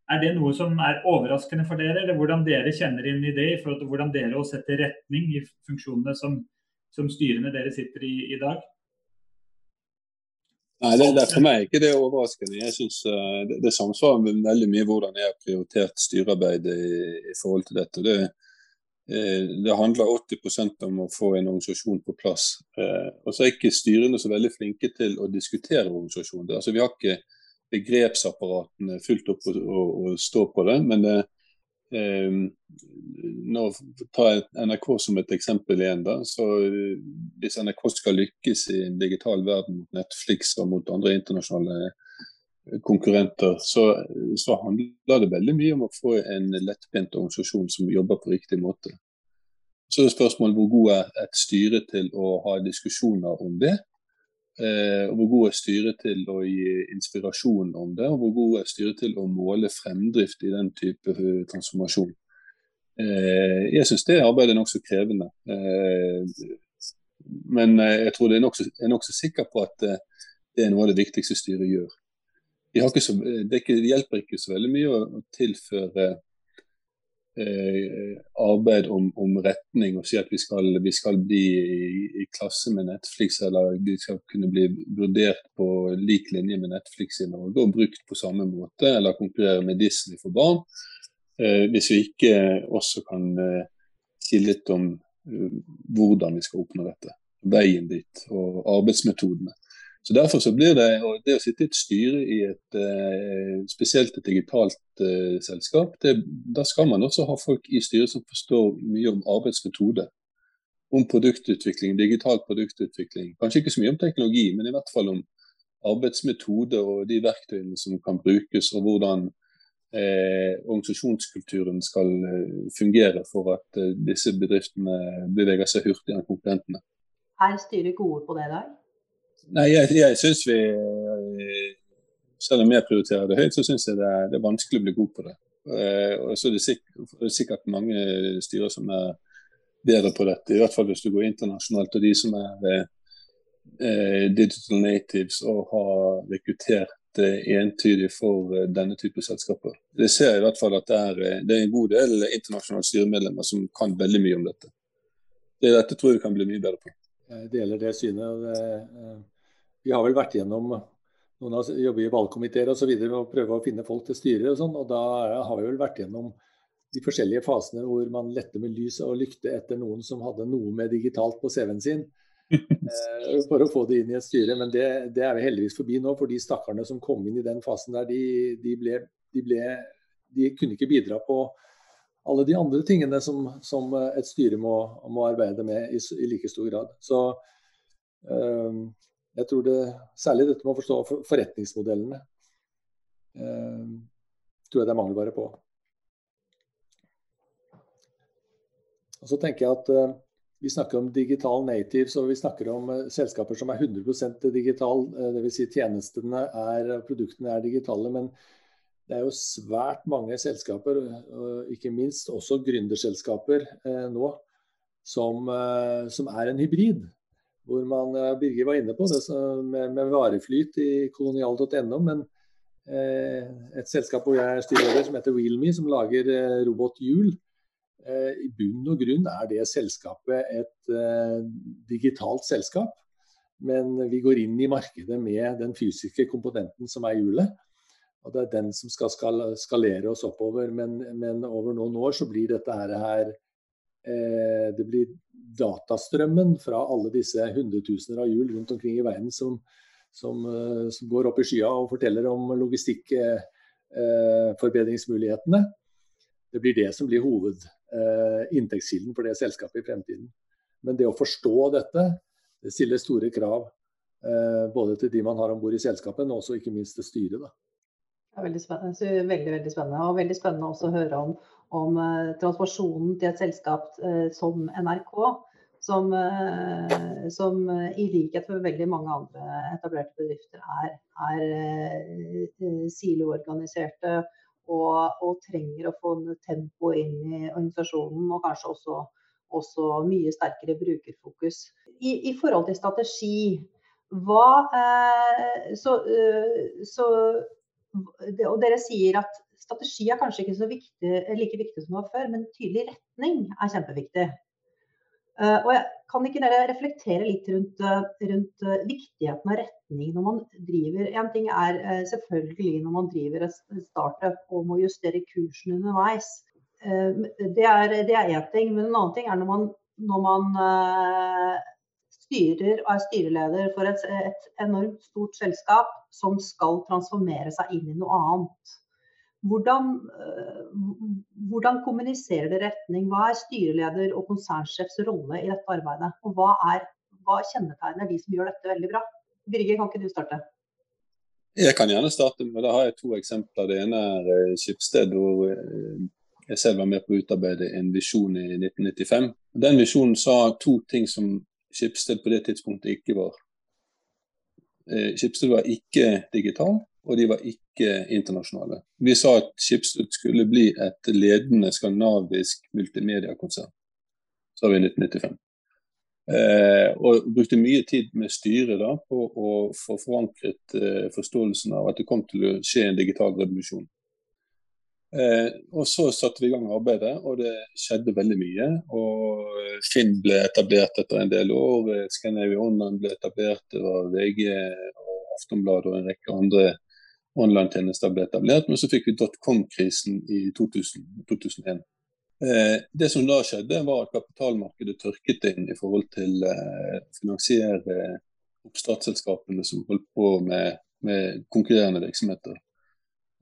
Er det noe som er overraskende for dere, eller hvordan dere kjenner inn i det, i forhold til hvordan dere setter retning i funksjonene som, som styrene dere sitter i i dag? Nei, det, det, For meg er ikke det overraskende. Jeg synes uh, det, det samsvarer med veldig mye hvordan jeg har prioritert styrearbeidet i, i, forhold til dette. Det, uh, det handler 80% om å få en organisasjon på plass. Uh, og så er ikke styrene så veldig flinke til å diskutere organisasjonen. Altså, vi har ikke begrepsapparatene fullt opp å stå på det. men det nå tar jeg NRK som et eksempel igjen. da, så eh, Hvis NRK skal lykkes i en digital verden mot Netflix og mot andre internasjonale konkurrenter, så, så handler det veldig mye om å få en lettbent organisasjon som jobber på riktig måte. Så er spørsmålet hvor god er et styre til å ha diskusjoner om det. Eh, og hvor god er styret til å gi inspirasjon om det, og hvor god er styret til å måle fremdrift i den type eh, transformasjon. Eh, jeg syns det arbeidet er nokså krevende. Men jeg tror jeg er nokså nok sikker på at det er noe av det viktigste styret gjør. De så, det, hjelper ikke så veldig mye å tilføre arbeid om, om, retning og si at vi skal, vi skal bli i, i, klasse med Netflix, eller vi skal kunne bli vurdert på lik linje med Netflix i Norge og brukt på samme måte, eller konkurrere med Disney for barn, eh, hvis vi ikke også kan eh, si litt om eh, hvordan vi skal oppnå dette. Veien dit og arbeidsmetodene. Så Derfor så blir det, det å sitte i et styre i et eh, spesielt et digitalt eh, selskap, det, da skal man også ha folk i styret som forstår mye om arbeidsmetode. Om produktutvikling, digital produktutvikling. Kanskje ikke så mye om teknologi, men i hvert fall om arbeidsmetode og de verktøyene som kan brukes, og hvordan eh, organisasjonskulturen skal eh, fungere for at eh, disse bedriftene beveger seg hurtigere enn konkurrentene. Er styret gode på det i dag? Nei, jeg, jeg syns vi Selv om jeg prioriterer det høyt, så syns jeg det er, det er, vanskelig å bli god på det. Eh, og så er det sikkert, er sikkert mange styrer som er bedre på dette, i hvert fall hvis du går internasjonalt. Og de som er eh, digital natives og har rekruttert eh, entydig for eh, denne type selskaper. Det ser jeg i hvert fall at det er, eh, det er en god del internasjonale styremedlemmer som kan veldig mye om dette. Det, dette tror jeg vi kan bli mye bedre på. Jeg deler det synet. Vi har vel vært gjennom noen av jobber i valgkomiteer osv. og prøve å finne folk til styret og sånn. Og da har vi vel vært gjennom de forskjellige fasene hvor man lette med lys og lykte etter noen som hadde noe med digitalt på CV-en sin. Eh, [LAUGHS] for å få det inn i et styre. Men det, det, er vi heldigvis forbi nå. For de stakkarene som kom inn i den fasen der, de, de, ble, de, ble, de kunne ikke bidra på alle de andre tingene som, som et styre må, må arbeide med i, i, like stor grad. Så øh, jeg tror det, Særlig dette med å forstå forretningsmodellene eh, tror jeg det er mangelvare på. Og så tenker jeg at eh, vi snakker om digital natives og vi snakker om selskaper som er 100% digital. Dvs. Si tjenestene er, produktene er digitale. Men det er jo svært mange selskaper, ikke minst også gründerselskaper nå, som, som er en hybrid hvor man Birger var inne på det med, med vareflyt i kolonial.no. Men eh, et selskap hvor jeg er styreleder som heter Wheelme, som lager eh, robothjul. Eh, I bunn og grunn er det selskapet et eh, digitalt selskap. Men vi går inn i markedet med den fysiske komponenten som er hjulet. Og det er den som skal skalere oss oppover. Men, men over noen år så blir dette her Eh, det blir datastrømmen fra alle disse hundretusener av hjul rundt omkring i verden som, som, eh, som går opp i skya og forteller om logistikkforbedringsmulighetene. Det blir det som blir hovedinntektskilden for det selskapet i fremtiden. Men det å forstå dette, det stiller store krav eh, både til de man har om bord i selskapet, også ikke minst til styret. Da. Veldig spennende. Veldig, veldig spennende. Og veldig spennende også å høre om om eh, transformasjonen til et selskap eh, som NRK, som, eh, som, i likhet med veldig mange andre etablerte bedrifter er, er siloorganiserte og, og, trenger å få tempo inn i organisasjonen og kanskje også, også mye sterkere brukerfokus. I, I, forhold til strategi, hva så, så, og dere sier at strategi er kanskje ikke viktig, like viktig som det var før, men tydelig retning er kjempeviktig. Uh, og jeg, kan ikke dere reflektere litt rundt, uh, rundt viktigheten av retning når man driver En ting er selvfølgelig når man driver et startup og må justere kursen underveis. det er én ting. Men en annen ting er når man, når man styrer og er styreleder for et, et enormt stort selskap som skal transformere seg inn i noe annet. Hvordan, eh, hvordan, kommuniserer dere retning? Hva er styreleder og konsernsjefs rolle i dette arbeidet? Og hva, er, hva kjennetegner de som gjør dette veldig bra? Birger, kan ikke du starte? Jeg kan gjerne starte, men da har jeg to eksempler. Det ene er eh, Skipsted, hvor eh, jeg selv var med på å utarbeide en visjon i 1995. Den visjonen sa to ting som Skipsted på det tidspunktet ikke var. Skipsted var ikke digital, og de var ikke internasjonale. Vi sa at Schibsted skulle bli et ledende skandinavisk multimediakonsern. Så vi i 1995. Eh, og brukte mye tid med styret da, på å få forankret eh, forståelsen av at det kom til å skje en digital revolusjon. Eh, og Så satte vi i gang arbeidet, og det skjedde veldig mye. og Finn ble etablert etter en del år. Scandinavia Online ble etablert. Det var VG og Aftonbladet og en rekke andre online-tjenester ble etablert. Men så fikk vi dotcom-krisen i 2000, 2001. Eh, det som da skjedde, var at kapitalmarkedet tørket inn i forhold til å eh, finansiere oppstartsselskapene som holdt på med, med konkurrerende virksomheter.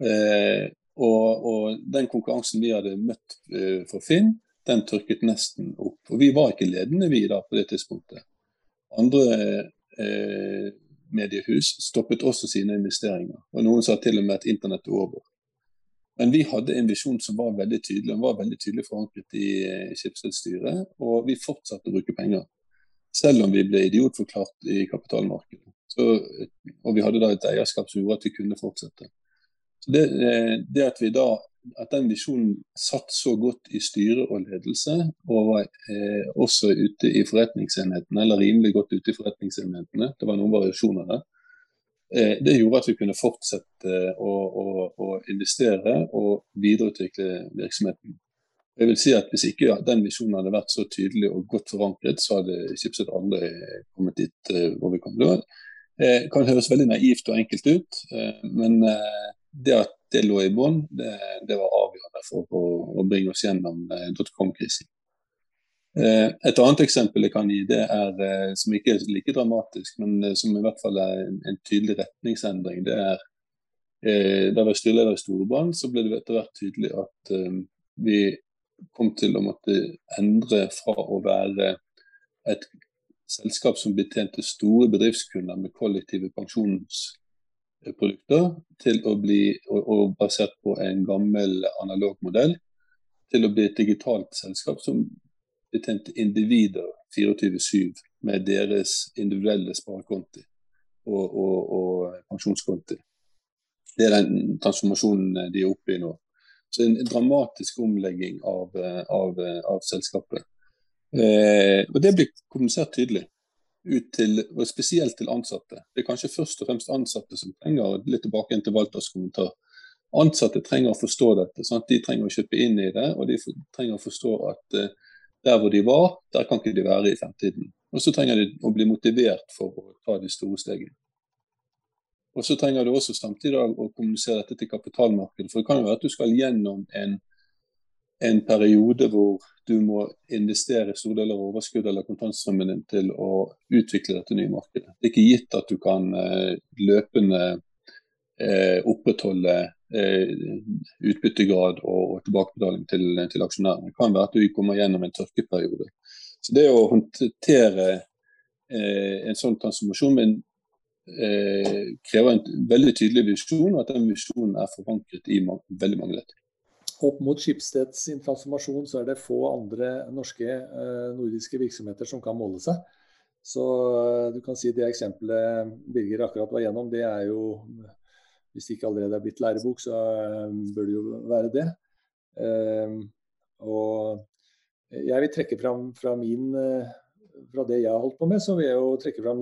Eh, og, og, den konkurransen vi hadde møtt eh, for Finn, den tørket nesten opp. Og vi var ikke ledende vi da på det tidspunktet. Andre eh, mediehus stoppet også sine investeringer. Og Noen sa til og med at internett er over. Men vi hadde en visjon som var veldig tydelig den var veldig tydelig forankret i Schibsted-styret. Og vi fortsatte å bruke penger, selv om vi ble idiotforklart i kapitalmarkedet. Så, og vi hadde da et eierskap som gjorde at vi kunne fortsette. Så det, eh, det at vi da at den visjonen satt så godt i styre og ledelse, og eh, også ute i forretningsenhetene, eller rimelig godt ute i forretningsenhetene, det var noen variasjoner der, eh, det gjorde at vi kunne fortsette å, å, å, investere og videreutvikle virksomheten. Jeg vil si at Hvis ikke den visjonen hadde vært så tydelig og godt forankret, så hadde Schibsted aldri kommet dit eh, hvor vi kom. Det eh, kan høres veldig naivt og enkelt ut, eh, men det at det lå i bånn, det, det, var avgjørende for å, å bringe oss gjennom eh, dotcom-krisen. Eh, et annet eksempel jeg kan gi, det er, eh, som ikke er like dramatisk, men som i hvert fall er en, en tydelig retningsendring. det er Da jeg var styreleder i Storebrand, så ble det etter hvert tydelig at vi kom til å måtte endre fra å være et selskap som betjente store bedriftskunder med kollektive pensjons produkter til å bli, og, basert på en gammel analog modell, til å bli et digitalt selskap som betjente individer, 24-7 med deres individuelle sparekonti og, og, og, pensjonskonti. Det er den transformasjonen de er oppe i nå. Så en dramatisk omlegging av, av, av selskapet. Eh, og Det blir kommunisert tydelig, ut til, og spesielt til ansatte. Det er kanskje først og fremst ansatte som trenger litt tilbake til Walters kommentar. Ansatte trenger å forstå dette. Sant? De trenger å kjøpe inn i det, og de trenger å forstå at uh, der hvor de var, der kan ikke de være i fremtiden. Og så trenger de å bli motivert for å ta de store stegene. Og så trenger du også samtidig å kommunisere dette til kapitalmarkedet. For det kan jo være at du skal gjennom en, en periode hvor du må investere store deler av overskuddet eller kontantstrømmen din til å utvikle dette nye markedet. Det er ikke gitt at du kan uh, løpende eh, opprettholde Eh, utbyttegrad og, tilbakebetaling til, til, aksjonærene. Det kan være at du kommer gjennom en tørkeperiode. Så Det å håndtere eh, en sånn transformasjon med en krever en veldig tydelig visjon, og at den visjonen er forankret i veldig mange ledd. Opp mot Schibsteds transformasjon så er det få andre norske eh, nordiske virksomheter som kan måle seg. Så eh, du kan si det eksempelet Birger akkurat var gjennom, det er jo hvis det ikke allerede er blitt lærebok, så eh, bør det jo være det. Og jeg vil trekke fram fra min fra det jeg har holdt på med, så vil jeg jo trekke fram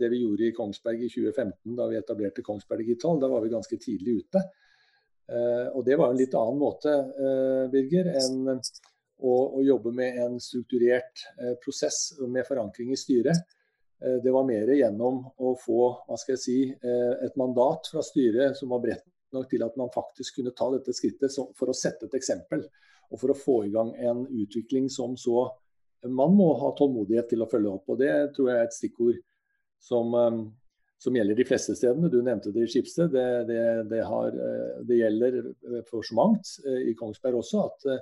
det vi gjorde i Kongsberg i 2015, da vi etablerte Kongsberg Digital. Da var vi ganske tidlig ute. Og det var en litt annen måte, Birger, enn å, å jobbe med en strukturert prosess med forankring i styret. Eh, det var mer gjennom å få hva skal jeg si, eh, et mandat fra styret som var bredt nok til at man faktisk kunne ta dette skrittet for å sette et eksempel. Og for å få i gang en utvikling som så man må ha tålmodighet til å følge opp. og Det tror jeg er et stikkord som, eh, som gjelder de fleste stedene. Du nevnte det i Skipsted. Det, det, det, det, gjelder for så mangt i Kongsberg også. at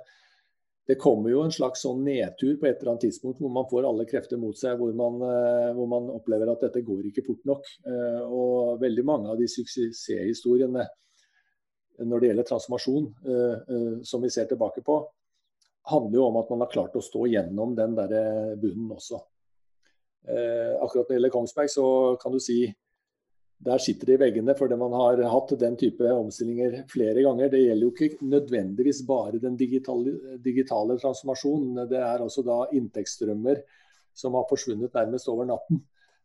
det kommer jo en slags sånn nedtur på et eller annet tidspunkt hvor man får alle krefter mot seg, hvor man, eh, hvor man opplever at dette går ikke fort nok. Eh, og veldig mange av de suksesshistoriene når det gjelder transformasjon, eh, som vi ser tilbake på, handler jo om at man har klart å stå gjennom den der bunnen også. Akkurat når det gjelder Kongsberg, så kan du si der sitter det i veggene fordi man har hatt den type omstillinger flere ganger. Det gjelder jo ikke nødvendigvis bare den digitale, digitale transformasjonen. Det er også da inntektsstrømmer som har forsvunnet nærmest over natten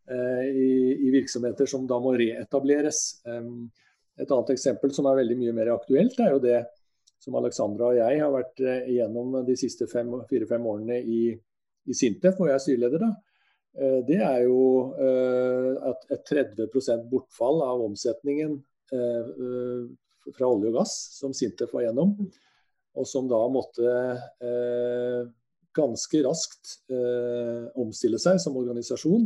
eh, i, i, virksomheter som da må reetableres. Et annet eksempel som er veldig mye mer aktuelt, er jo det som Alexandra og jeg har vært eh, igjennom de siste fire-fem årene i, i Sintef, hvor jeg er styreleder. da det er jo eh, at et 30% bortfall av omsetningen eh, fra olje og gass, som Sintef var gjennom. Og som da måtte ganske raskt omstille seg som organisasjon.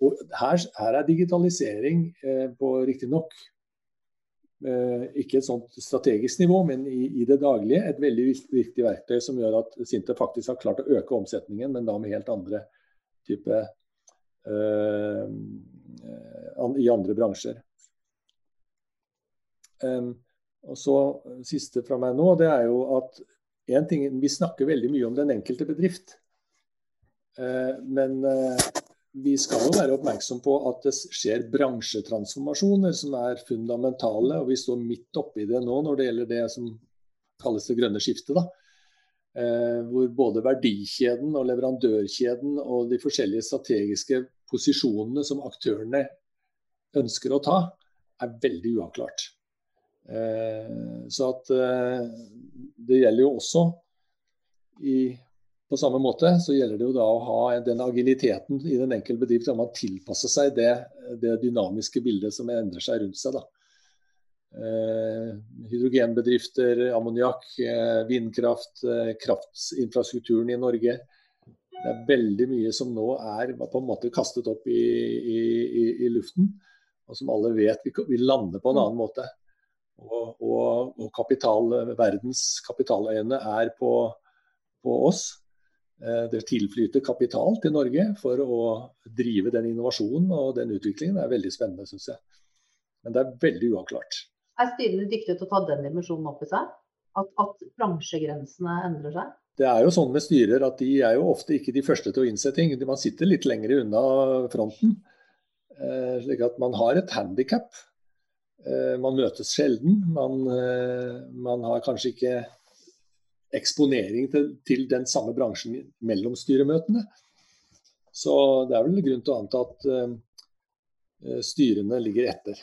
Og her, her er digitalisering på riktignok ikke et sånt strategisk nivå, men i, i, det daglige et veldig viktig verktøy som gjør at Sintef faktisk har klart å øke omsetningen, men da med helt andre type uh, i andre bransjer. Um, og så Siste fra meg nå, det er jo at en ting, Vi snakker veldig mye om den enkelte bedrift. Uh, men uh, vi skal jo være oppmerksom på at det skjer bransjetransformasjoner som er fundamentale. og Vi står midt oppi det nå når det gjelder det som kalles det grønne skiftet. da. Eh, hvor både verdikjeden og leverandørkjeden og de forskjellige strategiske posisjonene som aktørene ønsker å ta, er veldig uavklart. Eh, så at eh, det gjelder jo også i, på samme måte så gjelder det jo da å ha den agiliteten i den enkelte bedrift, at man tilpasser seg det, det dynamiske bildet som endrer seg rundt seg. da. Eh, hydrogenbedrifter, ammoniakk, eh, vindkraft, eh, kraftinfrastrukturen i Norge. Det er veldig mye som nå er på en måte kastet opp i, i, i luften, og som alle vet vil lande på en annen måte. Og, og, og kapital, verdens kapitaløyene er på, på oss. Det tilflyter kapital til Norge for å drive den innovasjonen og den utviklingen. Det er veldig spennende, syns jeg. Men det er veldig uavklart. Er styrene dyktige til å ta den dimensjonen opp i seg? At, at bransjegrensene endrer seg? det er jo sånn med styrer at de er jo ofte ikke de første til å innse ting. Man sitter litt lenger unna fronten. Eh, slik at man har et handikap. Eh, man møtes sjelden. Man, eh, man, har kanskje ikke eksponering til, til, den samme bransjen mellom styremøtene. Så det er vel grunn til å anta at styrene ligger etter.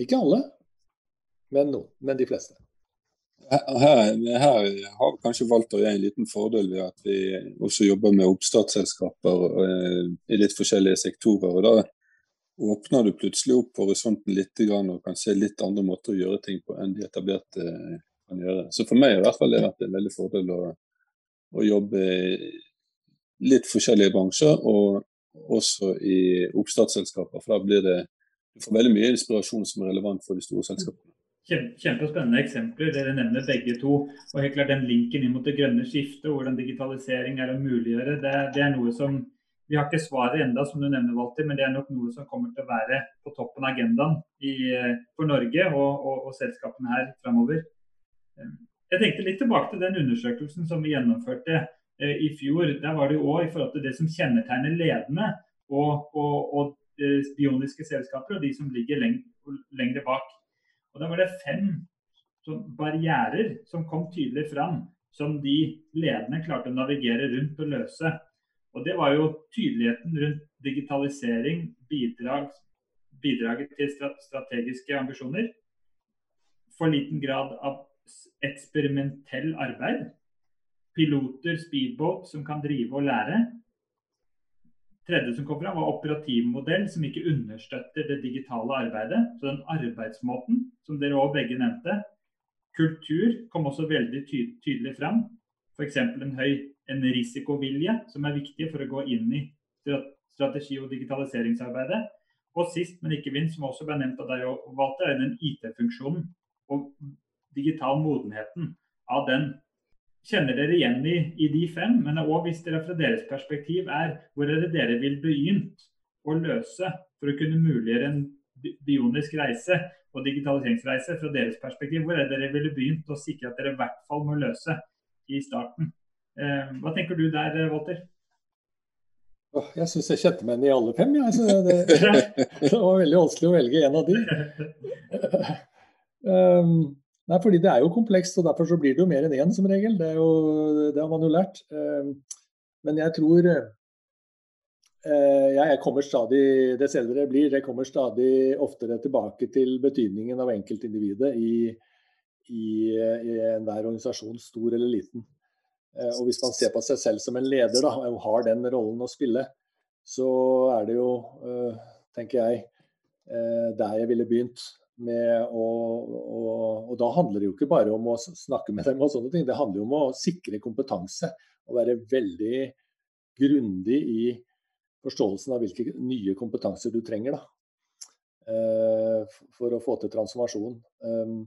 Ikke alle, men, noen, men de fleste. Her, her, har kanskje Walter og jeg en liten fordel ved at vi også jobber med oppstartsselskaper eh, i litt forskjellige sektorer. og Da åpner du plutselig opp horisonten litt og kan se litt andre måter å gjøre ting på enn de etablerte kan gjøre. Så for meg i hvert fall det vært en veldig fordel å, å jobbe i litt forskjellige bransjer, og også i oppstartsselskaper. For da blir det du får veldig mye inspirasjon som er relevant for de store selskapene. Kjempespennende eksempler dere nevner begge to. og helt klart Den linken inn mot det grønne skiftet hvordan digitalisering er å muliggjøre, det, det, er noe som Vi har ikke svaret enda, som du nevner, Walter, men det er nok noe som kommer til å være på toppen av agendaen i, for Norge og, og, og selskapene her framover. Jeg tenkte litt tilbake til den undersøkelsen som vi gjennomførte eh, i fjor. Der var det jo òg i forhold til det som kjennetegner ledende og, og, eh, bioniske selskaper, og de som ligger lengre bak. Og Da var det fem barrierer som kom tydelig fram, som de ledende klarte å navigere rundt og løse. Og Det var jo tydeligheten rundt digitalisering, bidrag, bidraget til strategiske ambisjoner. For liten grad av eksperimentell arbeid. Piloter, speedboat som kan drive og lære tredje som kom fram, var operativmodell som ikke understøtter det digitale arbeidet. Så den arbeidsmåten, som dere òg begge nevnte. Kultur kom også veldig ty tydelig fram. F.eks. en høy en risikovilje, som er viktig for å gå inn i strategi- og digitaliseringsarbeidet. Og sist, men ikke minst, som også ble nevnt av deg, Walter, er den IT-funksjonen og digital modenheten av den kjenner dere igjen i, i de fem, men òg hvis dere fra deres perspektiv er hvor er det dere vil begynt å løse for å kunne muliggjøre en bionisk reise og digitaliseringsreise fra deres perspektiv? Hvor er det dere ville begynt å sikre at dere i hvert fall må løse i starten? Eh, hva tenker du der, Walter? Oh, jeg syns jeg kjente meg igjen i alle fem. Ja. Det, [LAUGHS] det, var veldig vanskelig å velge en av de. um, [LAUGHS] [LAUGHS] Nei, fordi det er jo komplekst, og derfor så blir det jo mer enn én som regel. Det, jo, det, har man jo lært. Ehm, men jeg tror eh, jeg kommer stadig, Dess eldre jeg blir, jeg kommer stadig oftere tilbake til betydningen av enkeltindividet i, i, i enhver organisasjon, stor eller liten. Eh, og hvis man ser på seg selv som en leder da, og har den rollen å spille, så er det jo, eh, tenker jeg, der jeg ville begynt med å, og, og, da handler det jo ikke bare om å snakke med dem og sånne ting. Det handler jo om å sikre kompetanse og være veldig grundig i forståelsen av hvilke nye kompetanser du trenger da, eh, for å få til transformasjon. Um,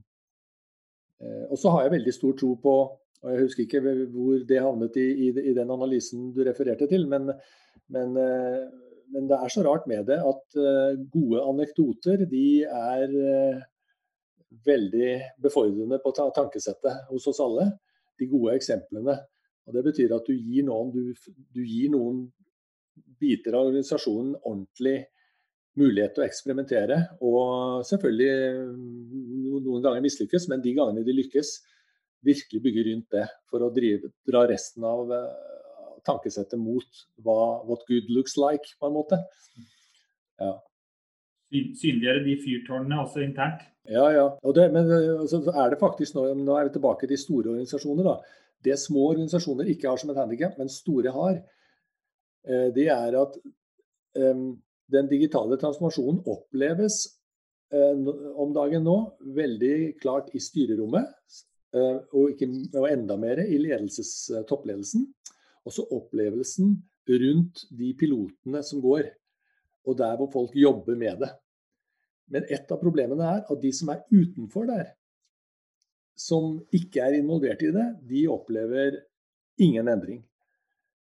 eh, og så har jeg veldig stor tro på og Jeg husker ikke hvor det havnet i, i, i den analysen du refererte til, men, men eh, men det er så rart med det at uh, gode anekdoter de er uh, veldig befordrende på tankesettet hos oss alle. De gode eksemplene. Og Det betyr at du gir noen, du, du gir noen biter av organisasjonen ordentlig mulighet til å eksperimentere. Og selvfølgelig noen ganger mislykkes, men de gangene de lykkes, virkelig bygge rundt det for å drive, dra resten av uh, tankesettet mot hva what good looks like, på en måte. Ja. Synliggjøre de fyrtårnene også internt? Ja, ja. Det, men altså, er det faktisk nå, nå er vi tilbake til store organisasjoner. da. Det små organisasjoner ikke har som et handikap, men store har, eh, det er at um, den digitale transformasjonen oppleves uh, om dagen nå veldig klart i styrerommet, og, ikke, og, enda mer i toppledelsen. Også opplevelsen rundt de pilotene som går, og der hvor folk jobber med det. Men et av problemene er at de som er utenfor der, som ikke er involvert i det, de opplever ingen endring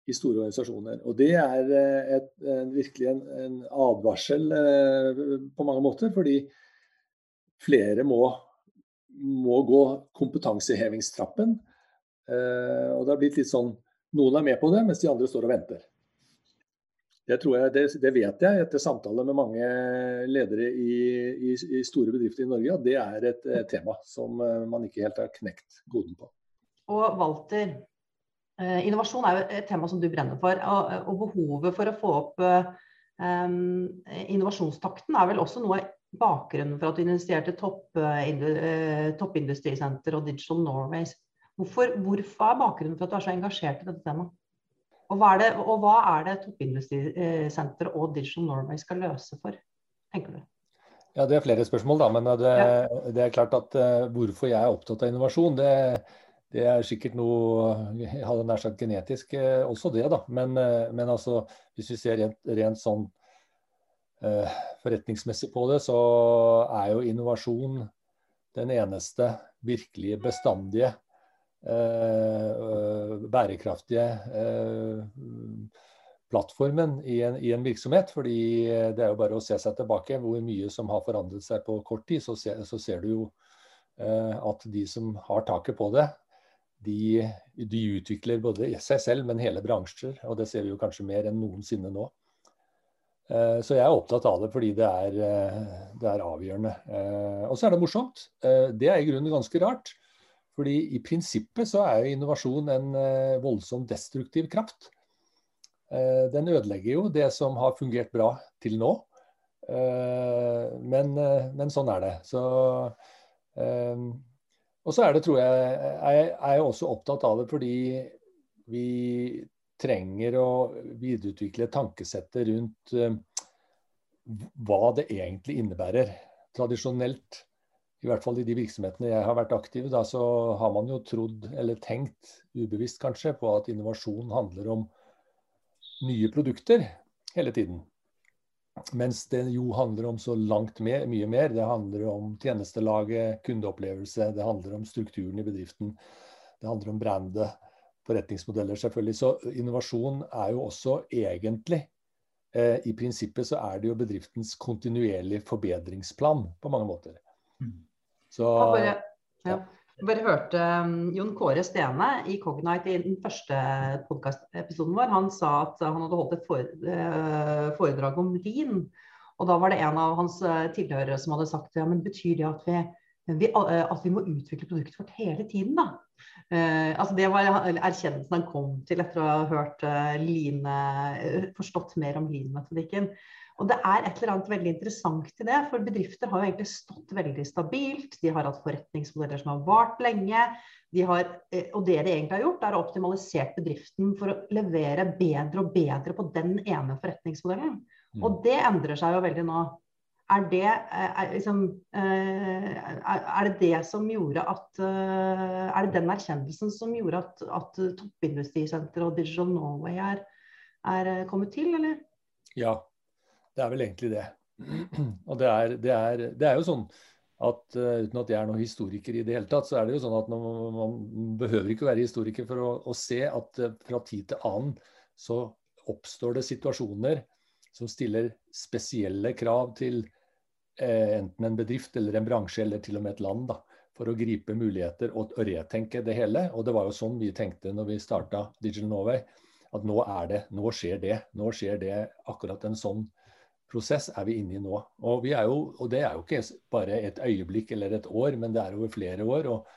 i store organisasjoner. Og det er eh, et, en, virkelig en, en, advarsel eh, på mange måter, fordi flere må, må gå kompetansehevingstrappen og det har blitt litt sånn Noen er med på det, mens de andre står og venter. Det, jeg, det, det, vet jeg etter samtaler med mange ledere i, i, i store bedrifter i Norge, at det er et, et, tema som eh, man ikke helt har knekt koden på. Og Walter, eh, innovasjon er jo et tema som du brenner for. Og, og behovet for å få opp um, innovasjonstakten er vel også noe bakgrunnen for at du initierte topp, uh, Toppindustrisenter og Digital Norway. Hvorfor, hvorfor er bakgrunnen for at du er så engasjert i dette temaet? Og hva er det, og hva er det Toppindustrisenter og Digital Norway skal løse for, tenker du? Ja, Det er flere spørsmål, da. Men det, ja. det er klart at uh, hvorfor jeg er opptatt av innovasjon, det, det, er sikkert noe Jeg hadde nær sagt genetisk uh, også det, da. Men, uh, men, altså, hvis vi ser rent, rent sånn forretningsmessig på det, så er jo innovasjon den eneste virkelige bestandige Eh, bærekraftige eh, plattformen i en, i en, virksomhet. fordi det er jo bare å se seg tilbake hvor mye som har forandret seg på kort tid. Så ser, så ser du jo eh, at de som har taket på det, de, de, utvikler både seg selv, men hele bransjer. Og det ser vi jo kanskje mer enn noensinne nå. Så jeg er opptatt av det fordi det er, det er avgjørende. Og så er det morsomt. Det er i grunnen ganske rart. Fordi i prinsippet så er jo innovasjon en voldsom voldsomt destruktiv kraft. Uh, den ødelegger jo det som har fungert bra til nå. Uh, men, men, sånn er det. Så, og så er det, tror jeg, jeg er også opptatt av det fordi vi trenger å videreutvikle tankesettet rundt hva det egentlig innebærer. Tradisjonelt i hvert fall i de virksomhetene jeg har vært aktiv, da, så har man jo trodd, eller tenkt ubevisst kanskje, på at innovasjon handler om nye produkter hele tiden. Mens det jo handler om så langt mer, mye mer. Det handler om tjenestelaget, kundeopplevelse, det handler om strukturen i bedriften. Det handler om brandet, forretningsmodeller selvfølgelig. Så innovasjon er jo også egentlig eh, I prinsippet så er det jo bedriftens kontinuerlige forbedringsplan på mange måter. Mm. Så, bare, ja. bare hørte um, Jon Kåre Stene i Cognite i den første podkastepisoden vår. Han sa at han hadde holdt et eh, foredrag om lin. Og da var det en av hans eh, tilhørere som hadde sagt ja, men betyr det at vi, vi, eh, at vi må utvikle produktet vårt hele tiden, da? Uh, altså det var erkjennelsen han kom til etter å ha hørt uh, line, forstått mer om lean-metodikken. Og det er et eller annet veldig interessant i det, for bedrifter har jo egentlig stått veldig stabilt. De har hatt forretningsmodeller som har vart lenge. De har, eh, og det de egentlig har gjort, er å optimalisert bedriften for å levere bedre og bedre på den ene forretningsmodellen. Mm. Og det endrer seg jo veldig nå. Er det, eh, er, liksom, eh, er det det som gjorde at Er det den erkjennelsen som gjorde at, at Toppindustrisenteret og Digital Norway er, er kommet til, eller? Ja, det er vel egentlig det. [CLEARS THROAT] Og det er, det er, det er jo sånn at uh, uten at jeg er noen historiker i det hele tatt, så er det jo sånn at man, man behøver ikke være historiker for å, å se at uh, fra tid til annen så oppstår det situasjoner som stiller spesielle krav til uh, enten en bedrift eller en bransje eller til og med et land. da, for å gripe muligheter og retenke det hele. Og det var jo sånn vi tenkte når vi starta Digital Norway. At nå er det, nå skjer det. Nå skjer det akkurat en sånn prosess er vi inne i nå. Og, jo, og, det er jo ikke bare et øyeblikk eller et år, men det er over flere år. Og,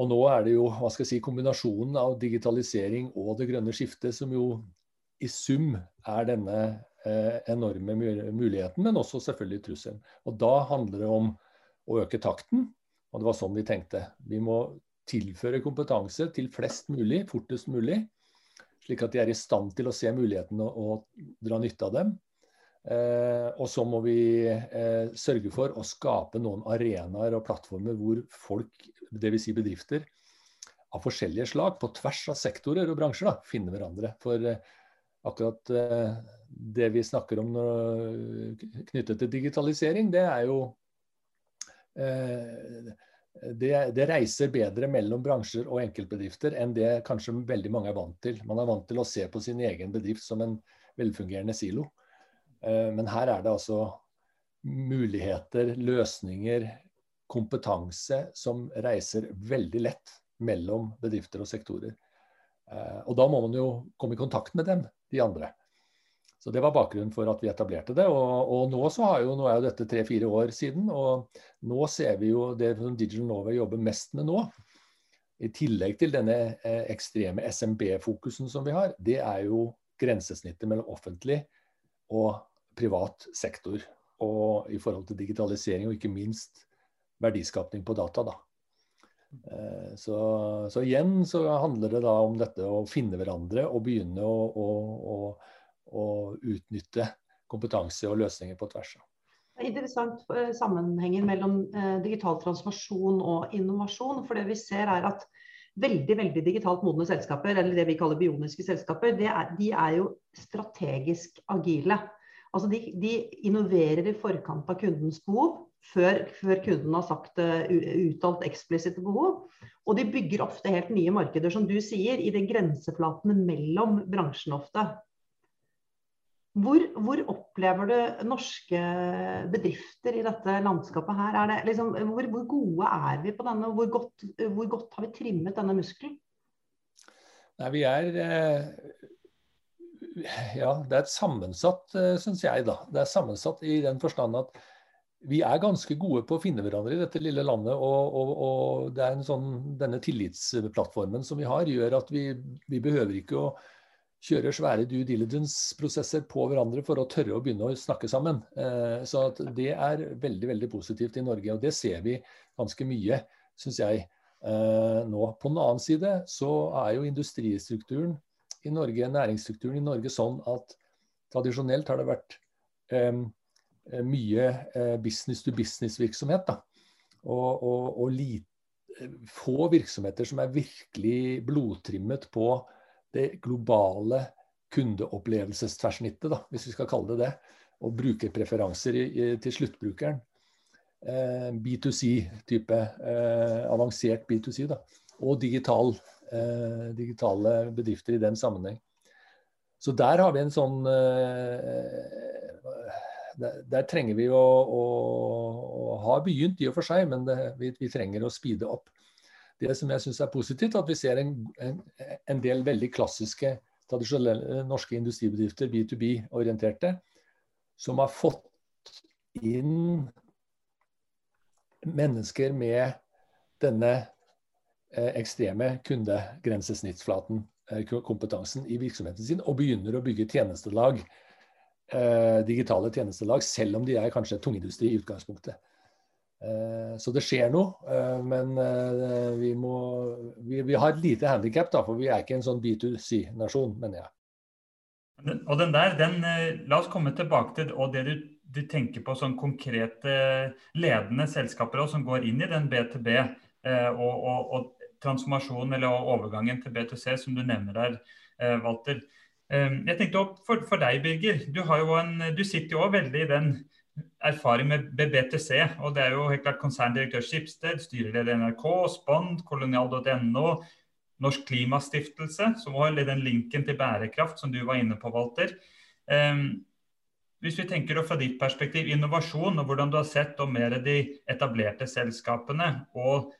og nå er det jo hva skal jeg si, kombinasjonen av digitalisering og det grønne skiftet som jo i sum er denne eh, enorme muligheten, men også selvfølgelig trusselen. Og da handler det om å øke takten, og det var sånn vi tenkte. Vi må tilføre kompetanse til flest mulig, fortest mulig, slik at de er i stand til å se mulighetene og, og dra nytte av dem. Eh, og så må vi eh, sørge for å skape noen arenaer og plattformer hvor folk, dvs. Si bedrifter, av forskjellige slag, på tvers av sektorer og bransjer, da, finner hverandre. For eh, akkurat det vi snakker om når, knyttet til digitalisering, det er jo det, det, reiser bedre mellom bransjer og enkeltbedrifter enn det kanskje veldig mange er vant til. Man er vant til å se på sin egen bedrift som en velfungerende silo. Eh, men her er det altså muligheter, løsninger, kompetanse som reiser veldig lett mellom bedrifter og sektorer. Og da må man jo komme i kontakt med dem, de andre. Så Det var bakgrunnen for at vi etablerte det. Og, og nå, jo, nå, er jo dette tre-fire år siden, og nå ser vi jo det som Digital Norway jobber mest med nå, i tillegg til denne eh, ekstreme SMB-fokusen som vi har, det er jo grensesnittet mellom offentlig og privat sektor. Og i forhold til digitalisering, og ikke minst verdiskapning på data. da. Eh, så, så, igjen så handler det da om dette å finne hverandre og begynne å, å, å å utnytte kompetanse og løsninger på tvers. Er interessant sammenhenger sammenhengen mellom eh, digital transformasjon og innovasjon. For det vi ser er at veldig veldig digitalt modne selskaper, eller det vi kaller bioniske selskaper, er, de er jo strategisk agile. Altså de, de, innoverer i forkant av kundens behov, før, før kunden har sagt uh, uttalt eksplisitte behov. Og de bygger ofte helt nye markeder, som du sier, i de grenseflatene mellom bransjene ofte. Hvor, hvor, opplever du norske bedrifter i dette landskapet her? Liksom, hvor, hvor, gode er vi på denne? Hvor godt, hvor godt har vi trimmet denne muskelen? Nei, vi er eh, Ja, det er et sammensatt, eh, syns jeg, da. Det er sammensatt i den forstand at vi er ganske gode på å finne hverandre i dette lille landet. Og, og, og det er en sånn, denne tillitsplattformen som vi har, gjør at vi, vi behøver ikke å kjøre svære due diligence-prosesser på hverandre for å tørre å begynne å snakke sammen. Eh, så det er veldig veldig positivt i Norge, og det ser vi ganske mye, syns jeg, eh, nå. På den annen side så er jo industristrukturen i Norge, næringsstrukturen i Norge sånn at tradisjonelt har det vært eh, mye business to business-virksomhet. Og, og, og lite, få virksomheter som er virkelig blodtrimmet på det globale kundeopplevelsestversnittet, da, hvis vi skal kalle det det. Og brukerpreferanser i, i, til sluttbrukeren. Eh, B2C-type. Eh, avansert B2C. da, Og digital, eh, digitale bedrifter i den sammenheng. Så der har vi en sånn eh, der, der, trenger vi å, å, å, ha begynt, i og for seg, men det, vi, vi trenger å speede opp det som jeg syns er positivt, at vi ser en, en, en, del veldig klassiske, tradisjonelle norske industribedrifter, B2B-orienterte, som har fått inn mennesker med denne eh, ekstreme kundegrensesnittsflaten, eh, kompetansen, i virksomheten sin, og begynner å bygge tjenestelag, eh, digitale tjenestelag, selv om de er kanskje tungindustri i utgangspunktet. Eh, så det skjer noe, eh, men eh, vi, må, vi, vi har et lite handikap, for vi er ikke en sånn B2C-nasjon, mener jeg. Og den der, den, La oss komme tilbake til og det du, du tenker på sånn konkrete ledende selskaper også, som går inn i den B2B og, og, og transformasjonen eller overgangen til B2C, som du nevner der, Walter. Jeg tenkte opp for, for deg, Birger. Du, en, du sitter jo også veldig i den erfaring med BBTC. og Det er jo helt klart konserndirektør Skipsted, styreleder NRK, Spond, kolonial.no, Norsk Klimastiftelse, som har den linken til bærekraft som du var inne på, Walter. Um, hvis vi tenker fra ditt perspektiv innovasjon, og hvordan du har sett om mer de etablerte selskapene og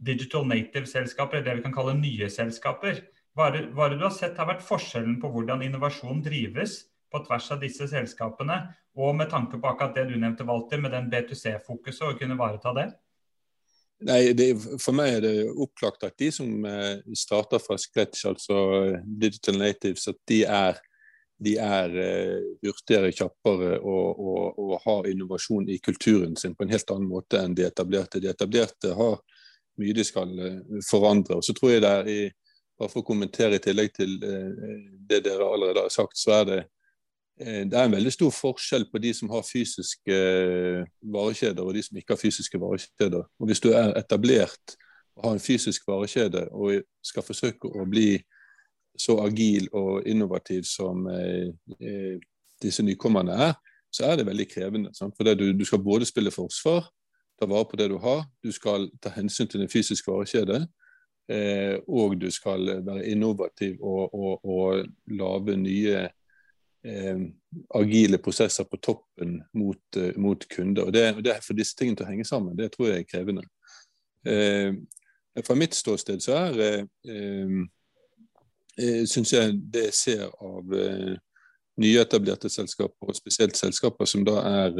digital native-selskaper, det vi kan kalle nye selskaper. Hva er, det, du har sett har vært forskjellen på hvordan innovasjon drives på tvers av disse selskapene, og med tanke på akkurat det du nevnte, Walter, med den B2C-fokuset, og kunne ivareta det? Nei, det, For meg er det opplagt at de som eh, starter fra scratch, altså eh, digital natives, at de er, de er uh, hurtigere, kjappere og, og, og, har innovasjon i kulturen sin på en helt annen måte enn de etablerte. De etablerte har mye de skal uh, forandre. og så tror jeg det er i, bare For å kommentere i tillegg til uh, det dere allerede har sagt, så er det Eh, det er en veldig stor forskjell på de som har fysiske eh, varekjeder og de som ikke har fysiske varekjeder. Og Hvis du er etablert og har en fysisk varekjede og skal forsøke å bli så agil og innovativ som eh, disse nykommerne er, så er det veldig krevende. Sant? For du, du, skal både spille forsvar, ta vare på det du har, du skal ta hensyn til din fysiske varekjede, eh, og du skal være innovativ og, og, og lage nye eh, agile prosesser på toppen mot, uh, mot kunder. og det, det, For disse tingene til å henge sammen, det tror jeg er krevende. Eh, Fra mitt ståsted så er eh, eh, syns jeg det jeg ser av eh, nyetablerte selskaper, og spesielt selskaper som da er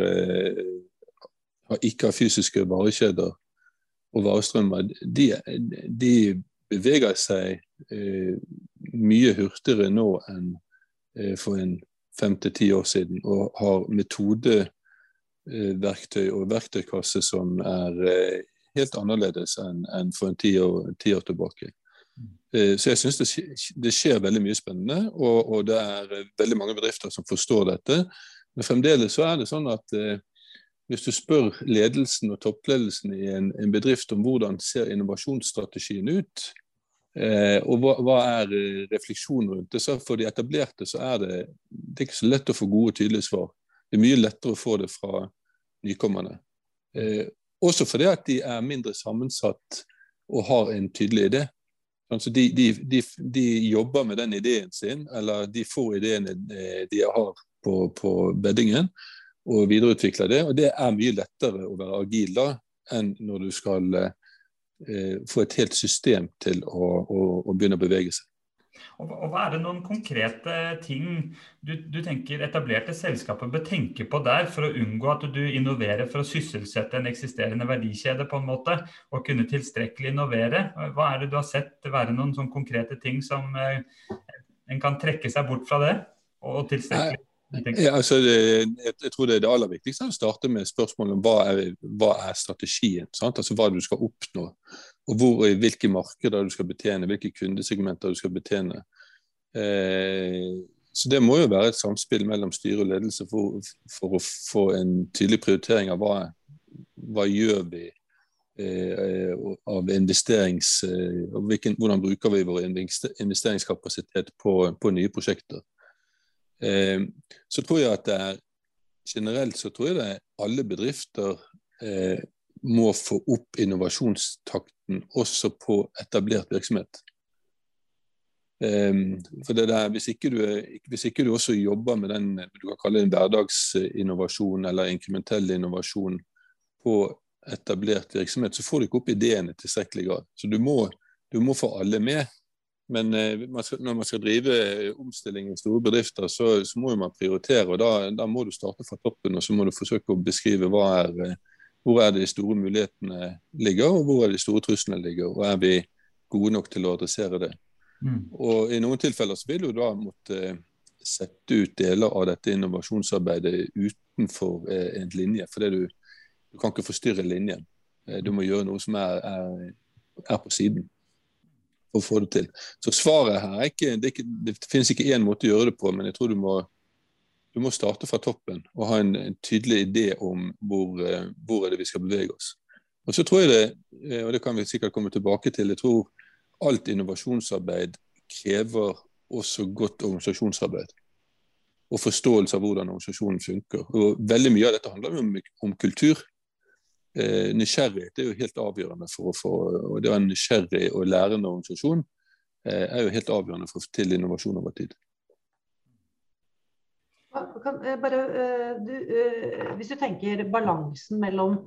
eh, ikke har fysiske varekjeder og varestrømmer, de, de beveger seg eh, mye hurtigere nå enn eh, for en fem til ti år siden, og har metodeverktøy og verktøykasse som er eh, helt annerledes enn en for en ti år, ti år tilbake. Eh, så jeg syns det, det, skjer veldig mye spennende, og, og, det er eh, veldig mange bedrifter som forstår dette. Men fremdeles så er det sånn at eh, hvis du spør ledelsen og toppledelsen i en, en bedrift om hvordan ser innovasjonsstrategien ut, eh, og hva, hva, er refleksjonen rundt det, så for de etablerte så er det, det er ikke så lett å få gode og tydelige svar. Det er mye lettere å få det fra nykommerne. Eh, også fordi at de er mindre sammensatt og har en tydelig idé. Altså de, de, de, de, jobber med den ideen sin, eller de får ideene eh, de har på, på beddingen, og videreutvikler det. Og det er mye lettere å være agil da enn når du skal eh, få et helt system til å, å, å begynne å bevege seg. Og, og Hva er det noen konkrete ting du, du, tenker etablerte selskaper bør tenke på der for å unngå at du innoverer for å sysselsette en eksisterende verdikjede på en måte, og kunne tilstrekkelig innovere? Hva er det du har sett være noen sånn konkrete ting som eh, en kan trekke seg bort fra det? og tilstrekkelig? Ja, altså, jeg, jeg, tror det er det aller viktigste å starte med spørsmålet om hva er, hva er strategien. Sant? Altså Hva du skal oppnå, og hvor, i hvilke markeder du skal betjene, hvilke kundesegmenter du skal betjene. Eh, så Det må jo være et samspill mellom styre og ledelse for, for å få en tydelig prioritering av hva, hva gjør vi eh, av investerings... Eh, hvilken, hvordan bruker vi vår investeringskapasitet på, på nye prosjekter. Eh, så tror jeg at det er generelt så tror jeg det alle bedrifter eh, må få opp innovasjonstakten også på etablert virksomhet. Um, for det der, hvis, ikke du, hvis ikke du også jobber med den du kan kalle en hverdagsinnovasjon eller inkrementell innovasjon på etablert virksomhet, så får du ikke opp ideene i tilstrekkelig grad. Så du må, du må få alle med. Men eh, man skal, når man skal drive omstilling i store bedrifter, så, så må man prioritere. og da, da, må du starte fra toppen og så må du forsøke å beskrive er, eh, hvor er de store mulighetene ligger, og hvor er de store truslene ligger. og Er vi gode nok til å adressere det. Mm. Og I noen tilfeller så vil du da måtte eh, sette ut deler av dette innovasjonsarbeidet utenfor eh, en linje. For du, du, kan ikke forstyrre linjen. Eh, du må gjøre noe som er, er, er på siden for å få det til. Så svaret her er ikke Det, ikke, det finnes ikke én måte å gjøre det på, men jeg tror du må, du må starte fra toppen og ha en, en tydelig idé om hvor, eh, hvor, er det vi skal bevege oss. Og så tror jeg det, eh, og det kan vi sikkert komme tilbake til, jeg tror alt innovasjonsarbeid krever også godt organisasjonsarbeid. Og forståelse av hvordan organisasjonen funker. Og Veldig mye av dette handler om, om kultur nysgjerrighet er jo helt avgjørende for å få og det å en nysgjerrig og lærende organisasjon eh, er jo helt avgjørende for til innovasjon over tid. Eh, bare, eh, du, eh, hvis du tenker balansen mellom,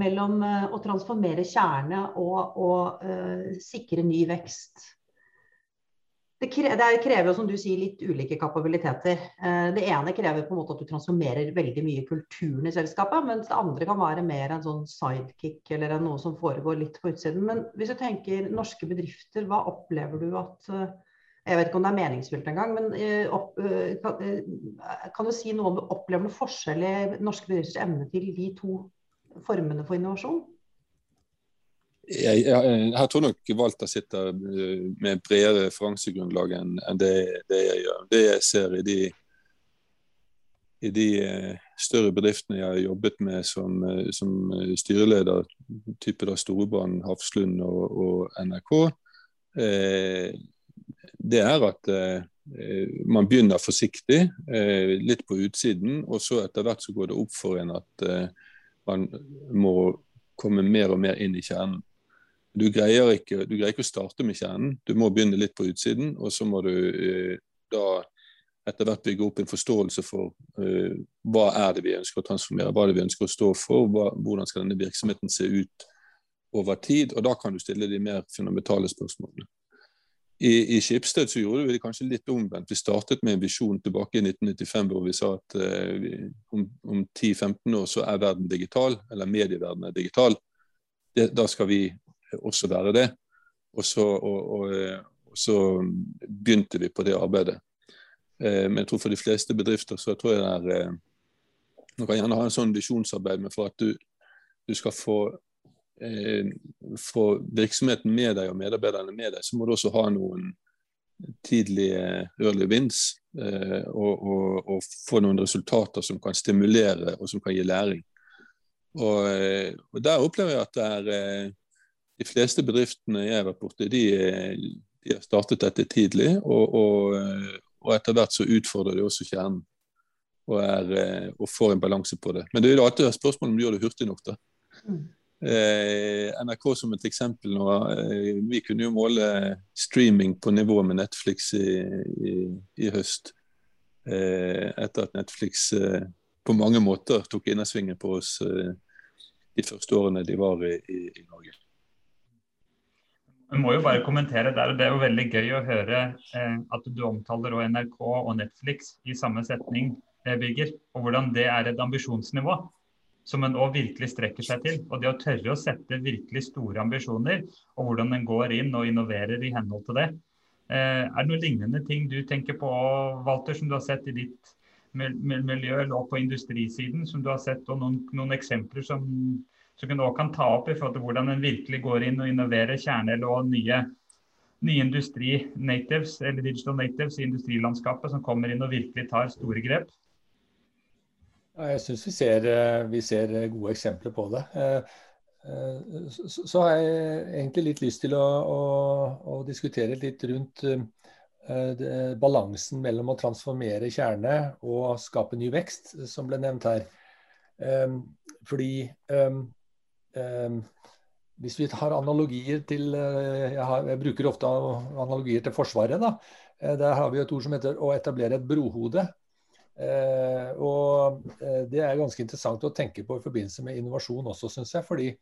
mellom å transformere kjerne og, og uh, sikre ny vekst det, krever jo, som du sier, litt ulike kapabiliteter. Eh, det ene krever på en måte at du transformerer veldig mye kulturen i selskapet, mens det andre kan være mer en sånn sidekick eller noe som foregår litt på utsiden. Men hvis du tenker norske bedrifter, hva opplever du at eh, Jeg vet ikke om det er meningsfylt engang, men eh, kan, du si noe om du opplever noe forskjell i norske bedrifters evne til de to formene for innovasjon? Jeg, jeg, jeg, tror nok Walter sitter eh, med et bredere referansegrunnlag enn det, det, jeg gjør. Det jeg ser i de, i de eh, større bedriftene jeg har jobbet med som, eh, som styreleder, type da Storebrand, Hafslund og, og NRK, eh, det er at eh, man begynner forsiktig, eh, litt på utsiden, og så etter hvert så går det opp for en at man må komme mer og mer inn i kjernen. Du greier, ikke, du greier ikke å starte med kjernen, du må begynne litt på utsiden. Og så må du eh, da etter hvert bygge opp en forståelse for eh, hva er det vi ønsker å transformere, hva er det vi ønsker å stå for, hva, hvordan skal denne virksomheten se ut over tid, og da kan du stille de mer fundamentale spørsmålene. I, i Skipsted så gjorde vi det kanskje litt omvendt. Vi startet med en visjon tilbake i 1995 hvor vi sa at uh, om, om 10-15 år så er verden digital, eller medieverdenen er digital. Det, da skal vi også være det. Og så, og, og, og så, begynte vi på det arbeidet. Uh, men jeg tror for de fleste bedrifter så tror jeg det er uh, Man kan gjerne ha en sånn visjonsarbeid, men for at du, du skal få Eh, få virksomheten med deg og medarbeiderne med deg, så må du også ha noen tidlige early wins. Eh, og, og, og, få noen resultater som kan stimulere og som kan gi læring. Og, eh, og Der opplever jeg at det er de fleste bedriftene jeg har vært borti, de, de, har startet dette tidlig. Og, og etter hvert så utfordrer de også kjernen og, er, og får en balanse på det. Men det er alltid alltid spørsmål om du gjør det hurtig nok. da. Mm. Eh, NRK som et eksempel nå. Eh, vi kunne jo måle streaming på nivå med Netflix i, i, i høst. Eh, etter at Netflix eh, på mange måter tok innersvingen på oss eh, de første årene de var i, i Norge. Vi må jo bare kommentere der, og Det er jo veldig gøy å høre eh, at du omtaler og NRK og Netflix i samme setning, Birger. Og hvordan det er et ambisjonsnivå som en òg virkelig strekker seg til. Og det å tørre å sette virkelig store ambisjoner, og hvordan en går inn og innoverer i henhold til det. Eh, er det noen lignende ting du tenker på, Walter, som du har sett i ditt miljø eller på industrisiden, som du har sett, og noen, noen eksempler som, som du også kan ta opp i forhold til hvordan en virkelig går inn og innoverer kjerne- og nye, nye industri-natives eller digital natives i industrilandskapet som kommer inn og virkelig tar store grep? Jeg syns vi, eh, vi, ser gode eksempler på det. Eh, eh, så har jeg egentlig litt lyst til å, å, å diskutere litt rundt balansen mellom å transformere kjerne og skape ny vekst, som ble nevnt her. Fordi hvis vi tar analogier til jeg, har, jeg, bruker ofte analogier til Forsvaret. da, Der har vi et ord som heter å etablere et brohode. Eh, og eh, Det er ganske interessant å tenke på i forbindelse med innovasjon også, syns jeg. fordi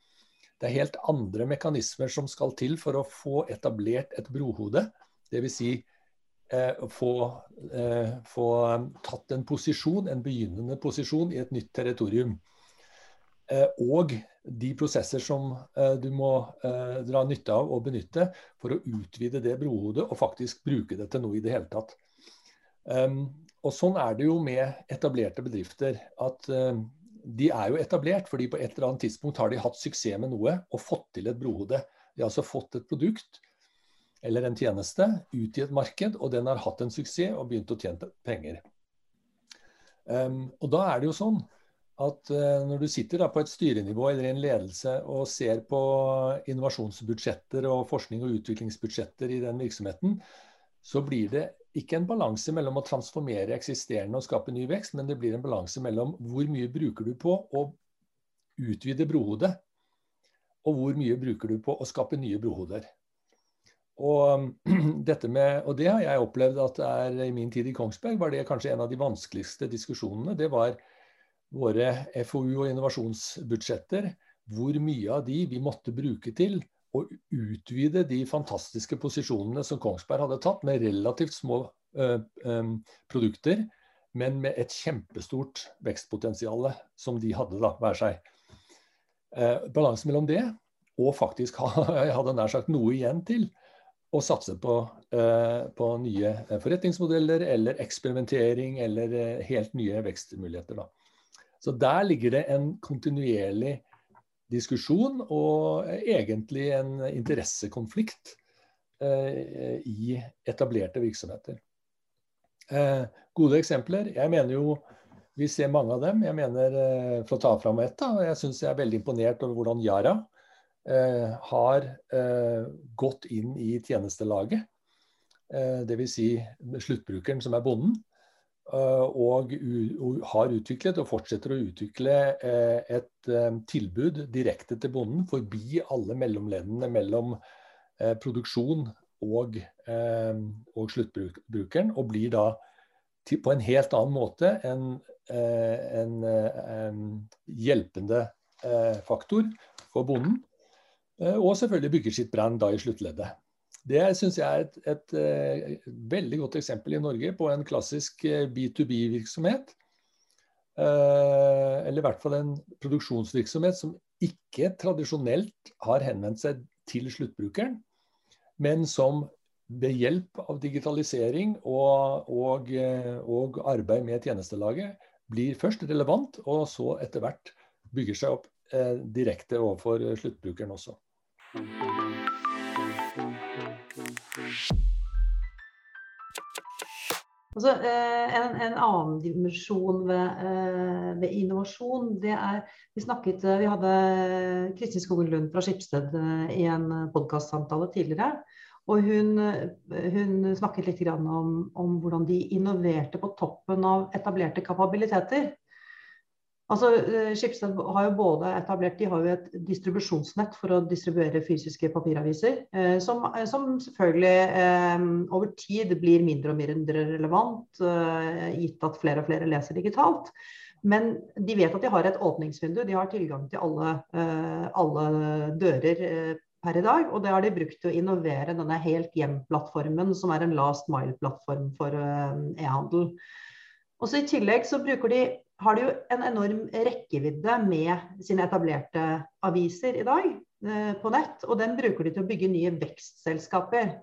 det er helt andre mekanismer som skal til for å få etablert et brohode. Dvs. Si, eh, få, eh, få tatt en posisjon, en begynnende posisjon i et nytt territorium. Eh, og de prosesser som eh, du må eh, dra nytte av og benytte for å utvide det brohodet og faktisk bruke det til noe i det hele tatt. Um, og Sånn er det jo med etablerte bedrifter. at uh, De er jo etablert fordi på et eller annet tidspunkt har de hatt suksess med noe og fått til et brohode. De har altså fått et produkt eller en tjeneste ut i et marked, og den har hatt en suksess og begynt å tjene penger. Um, og da er det jo sånn at uh, når du sitter på et styrenivå eller i en ledelse og ser på innovasjonsbudsjetter og forskning- og utviklingsbudsjetter i den virksomheten, så blir det ikke en balanse mellom å transformere eksisterende og skape ny vekst, men det blir en balanse mellom hvor mye bruker du på å utvide brohodet, og hvor mye bruker du på å skape nye brohoder. Og, [CLEARS THROAT] med, og det har jeg opplevd at det er i min tid i Kongsberg var det kanskje en av de vanskeligste diskusjonene. Det var våre FoU- og innovasjonsbudsjetter. Hvor mye av de vi måtte bruke til å utvide de fantastiske posisjonene som Kongsberg hadde tatt, med relativt små uh, um, produkter, men med et kjempestort vekstpotensial som de hadde, da, hver seg. Eh, balansen mellom det og faktisk ha, [LAUGHS] jeg hadde nær sagt noe igjen til å satse på, uh, på nye forretningsmodeller eller eksperimentering eller helt nye vekstmuligheter. Da. Så der ligger det en kontinuerlig diskusjon og egentlig en interessekonflikt eh, i etablerte virksomheter. Eh, gode eksempler. Jeg mener jo vi ser mange av dem. Jeg mener, eh, For å ta fram ett, da, jeg syns jeg er veldig imponert over hvordan Yara eh, har eh, gått inn i tjenestelaget. Eh, Dvs. Si sluttbrukeren som er bonden. Eh, og har utviklet og fortsetter å utvikle eh, et eh, tilbud direkte til bonden forbi alle mellomleddene mellom produksjon og, og sluttbrukeren, og blir da på en helt annen måte en, en, en hjelpende faktor for bonden. Og selvfølgelig bygger sitt brand da i sluttleddet. Det syns jeg er et, et, et, veldig godt eksempel i Norge på en klassisk B2B-virksomhet. Eller i hvert fall en produksjonsvirksomhet som ikke tradisjonelt har henvendt seg til sluttbrukeren, men som ved hjelp av digitalisering og, og, og arbeid med tjenestelaget blir først relevant, og så etter hvert bygger seg opp eh, direkte overfor sluttbrukeren også. Altså, eh, en, en, annen dimensjon ved, eh, ved, innovasjon, det er Vi snakket, vi hadde Kristin Skogen Lund fra Skipsted i en podkastsamtale tidligere. Og hun, hun snakket litt om, om, hvordan de innoverte på toppen av etablerte kapabiliteter. Altså, Skipsted har jo både etablert de har jo et distribusjonsnett for å distribuere fysiske papiraviser, eh, som, eh, som, selvfølgelig eh, over tid blir mindre og mindre relevant, eh, gitt at flere og flere leser digitalt. Men de vet at de har et åpningsvindu. De har tilgang til alle, eh, alle dører per i dag. Og det har de brukt til å innovere denne Helt hjem-plattformen, som er en last mile-plattform for e-handel. Og så I tillegg så bruker de har de jo en enorm rekkevidde med sine etablerte aviser i dag eh, på nett. Og den bruker de til å bygge nye vekstselskaper.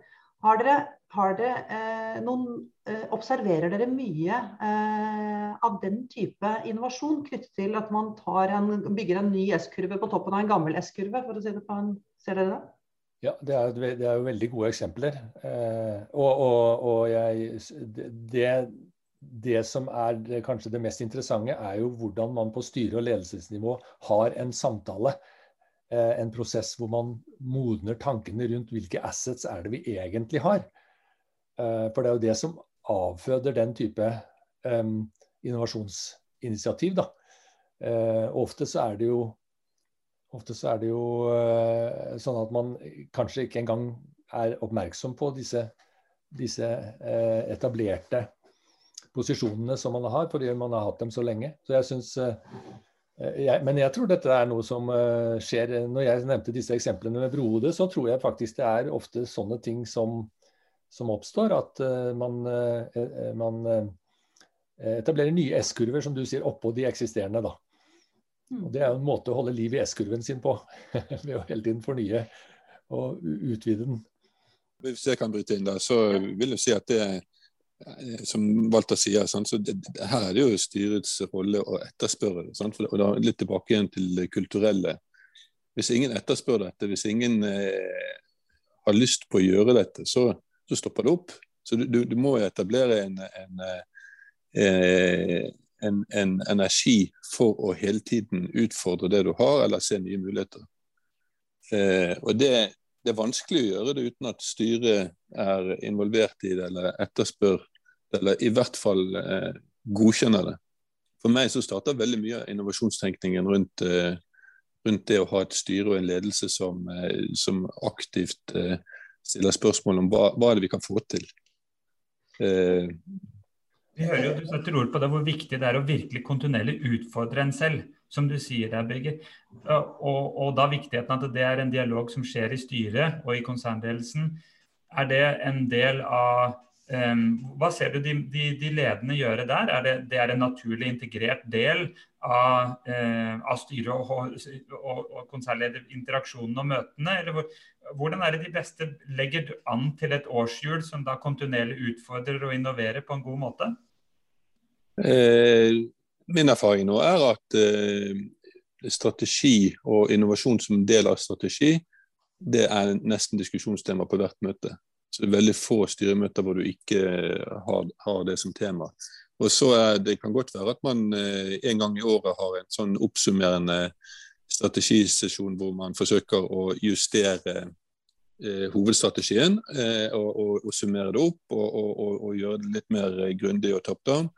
Har dere, har dere eh, noen, eh, observerer dere mye eh, av den type innovasjon knyttet til at man en, bygger en ny S-kurve på toppen av en gammel S-kurve? for å si det på en, Ser dere det? Ja, det er, det er, jo veldig gode eksempler. Eh, og, og, og jeg, det, det som er det, kanskje det mest interessante, er jo hvordan man på styre- og ledelsesnivå har en samtale. Eh, en prosess hvor man modner tankene rundt hvilke assets er det vi egentlig har. Eh, for det er jo det som avføder den type um, innovasjonsinitiativ. da. Eh, ofte så er det jo er det jo uh, sånn at man kanskje ikke engang er oppmerksom på disse, disse uh, etablerte posisjonene som man har, fordi man har hatt dem så lenge. Så jeg synes, eh, jeg, men jeg tror dette er noe som eh, skjer Når jeg nevnte disse eksemplene med brohodet, så tror jeg faktisk det er ofte sånne ting som, som oppstår. At eh, man, man etablerer nye S-kurver, som du sier, oppå de eksisterende. da. Og Det er jo en måte å holde liv i S-kurven sin på, [LAUGHS] ved å hele tiden fornye og utvide den. Hvis jeg kan bryte inn da, så vil jeg si at det, som Walter sier, sant? så det, her er det jo styrets rolle å etterspørre det. Sant? For, og da Litt tilbake igjen til det kulturelle. Hvis ingen etterspør dette, hvis ingen eh, har lyst på å gjøre dette, så, så stopper det opp. Så du, du, du må etablere en, en, eh, en, en, energi for å hele tiden utfordre det du har, eller se nye muligheter. Eh, og det, det er vanskelig å gjøre det uten at styret er involvert i det eller etterspør eller i hvert fall eh, godkjenner det. For meg så starter veldig mye av innovasjonstenkningen rundt, eh, rundt, det å ha et styre og en ledelse som, eh, som aktivt eh, stiller spørsmål om hva, hva er det vi kan få til. Eh, vi hører jo at Du setter ord på det, hvor viktig det er å virkelig kontinuerlig utfordre en selv som du sier der, Birger. Og, og, da viktigheten at det er en dialog som skjer i styret og i konsernledelsen. Er det en del av Hva ser du de, de, de, ledende gjøre der? Er det, det er en naturlig integrert del av, uh, av styret og, og, og konsernlederinteraksjonen og møtene? Eller hvor, hvordan er det de beste legger an til et årshjul som da kontinuerlig utfordrer og innoverer på en god måte? Eh, Min erfaring nå er at eh, strategi og innovasjon som del av strategi, det er nesten diskusjonstema på hvert møte. Så det er veldig få styremøter hvor du ikke har, har det som tema. Og så er, Det kan godt være at man eh, en gang i året har en sånn oppsummerende strategisesjon hvor man forsøker å justere eh, hovedstrategien eh, og, og, og, summere det opp og, og, gjøre det litt mer grundig og top down.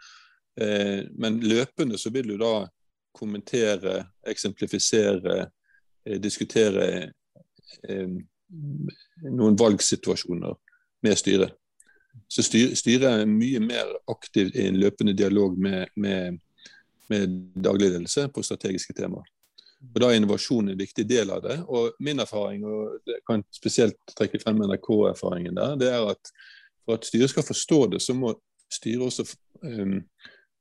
Eh, men løpende så vil du da kommentere, eksemplifisere, eh, diskutere eh, noen valgsituasjoner med styret. Så styret er mye mer aktivt i en løpende dialog med, med, med daglig på strategiske temaer. Og Da er innovasjon en viktig del av det. Og Min erfaring, og jeg kan spesielt trekke frem NRK-erfaringen der, det er at for at styret skal forstå det, så må styret også um,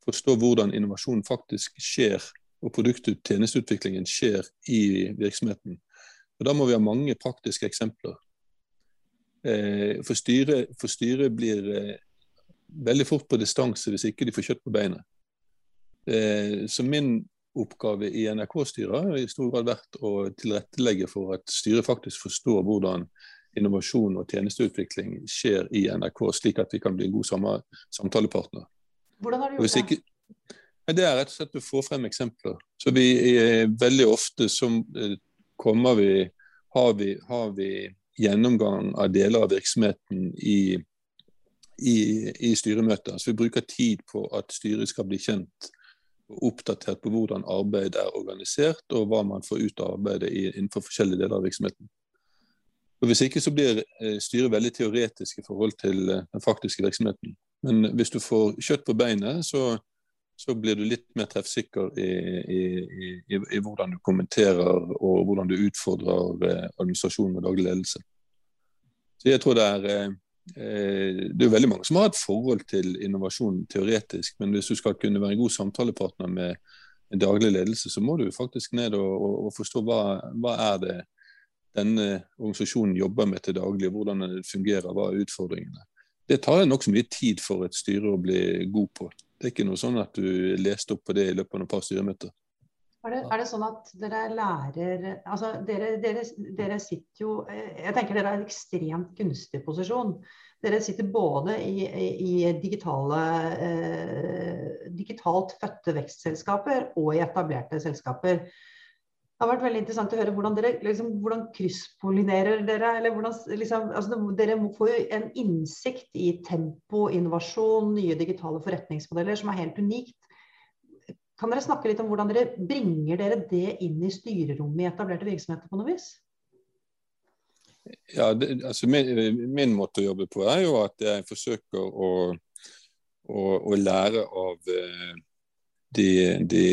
forstå hvordan innovasjon faktisk skjer, og produkt- og tjenesteutviklingen skjer i virksomheten. Og Da må vi ha mange praktiske eksempler. Eh, for styret, for styret blir eh, veldig fort på distanse hvis ikke de får kjøtt på beinet. Eh, så min oppgave i NRK-styret har i stor grad vært å tilrettelegge for at styret faktisk forstår hvordan innovasjon og tjenesteutvikling skjer i NRK, slik at vi kan bli en god samtalepartner. Hvordan har du gjort ikke, det? Det er rett og slett å få frem eksempler. Så vi er Veldig ofte så kommer vi har, vi har vi gjennomgang av deler av virksomheten i, i, i styremøter. Så vi bruker tid på at styret skal bli kjent og oppdatert på hvordan arbeidet er organisert, og hva man får ut av arbeidet innenfor forskjellige deler av virksomheten. Og Hvis ikke så blir eh, styret veldig teoretisk i forhold til eh, den faktiske virksomheten. Men hvis du får kjøtt på beinet, så, så blir du litt mer treffsikker i, i, i, i, hvordan du kommenterer og hvordan du utfordrer eh, administrasjonen og daglig ledelse. Så jeg tror det er det er veldig mange som har et forhold til innovasjon teoretisk, men hvis du skal kunne være en god samtalepartner med en daglig ledelse, så må du faktisk ned og, og, forstå hva, hva er det denne organisasjonen jobber med til daglig, hvordan det fungerer, hva er utfordringene. Det tar nokså mye tid for et styre å bli god på. Det er ikke noe sånn at du leste opp på det i løpet av noen par styremøter. Er det, er det, sånn at dere lærer altså dere, dere, dere, sitter jo Jeg tenker dere har en ekstremt gunstig posisjon. Dere sitter både i, i digitale, eh, digitalt fødte vekstselskaper og i etablerte selskaper. Det har vært veldig interessant å høre hvordan dere liksom, hvordan krysspollinerer dere. eller hvordan, liksom, altså, Dere får jo en innsikt i tempo, innovasjon, nye digitale forretningsmodeller som er helt unikt. Kan dere snakke litt om hvordan dere bringer dere det inn i styrerommet i etablerte virksomheter på noe vis? Ja, det, altså min, min, måte å jobbe på er jo at jeg forsøker å, å, å lære av eh, de, de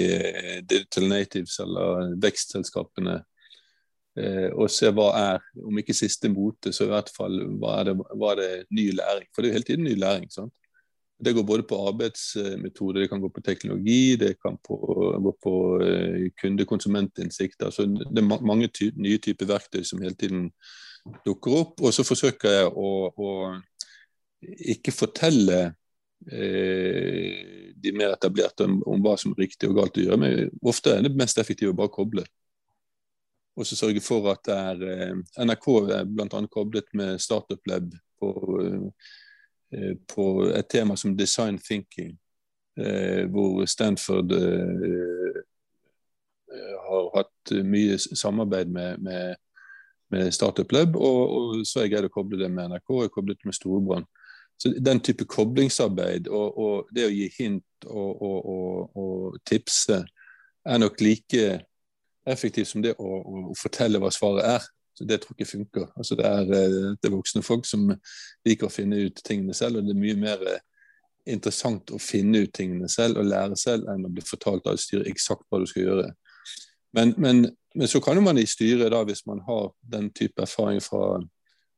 digital natives eller vekstselskapene eh, og se hva er, om ikke siste mote, så i hvert fall hva er det, hva er det ny læring. For det er jo hele tiden ny læring. sant? Det går både på arbeidsmetode, det kan gå på teknologi, det kan på, gå på uh, kunde-konsumentinnsikt. Altså, det er mange ty nye typer verktøy som hele tiden dukker opp. Og så forsøker jeg å, å ikke fortelle eh, de mer etablerte om, om, hva som er riktig og galt å gjøre. Men ofte er det mest effektive å bare koble. Og så sørge for at det er eh, NRK er bl.a. koblet med Startup Lab på, eh, på, et tema som design thinking, eh, hvor Stanford eh, har hatt mye samarbeid med, med, med Startup Lab, og, og så er jeg greid å koble det med NRK og koblet med Storebrand. Så Den type koblingsarbeid og, og det å gi hint og, og, og, tipse er nok like effektivt som det å, å, fortelle hva svaret er. Så Det tror jeg ikke funker. Altså det, er, eh, det er voksne folk som liker å finne ut tingene selv, og det er mye mer eh, interessant å finne ut tingene selv og lære selv enn å bli fortalt av styret eksakt hva du skal gjøre. Men, men, men, så kan man i styret, da, hvis man har den type erfaring fra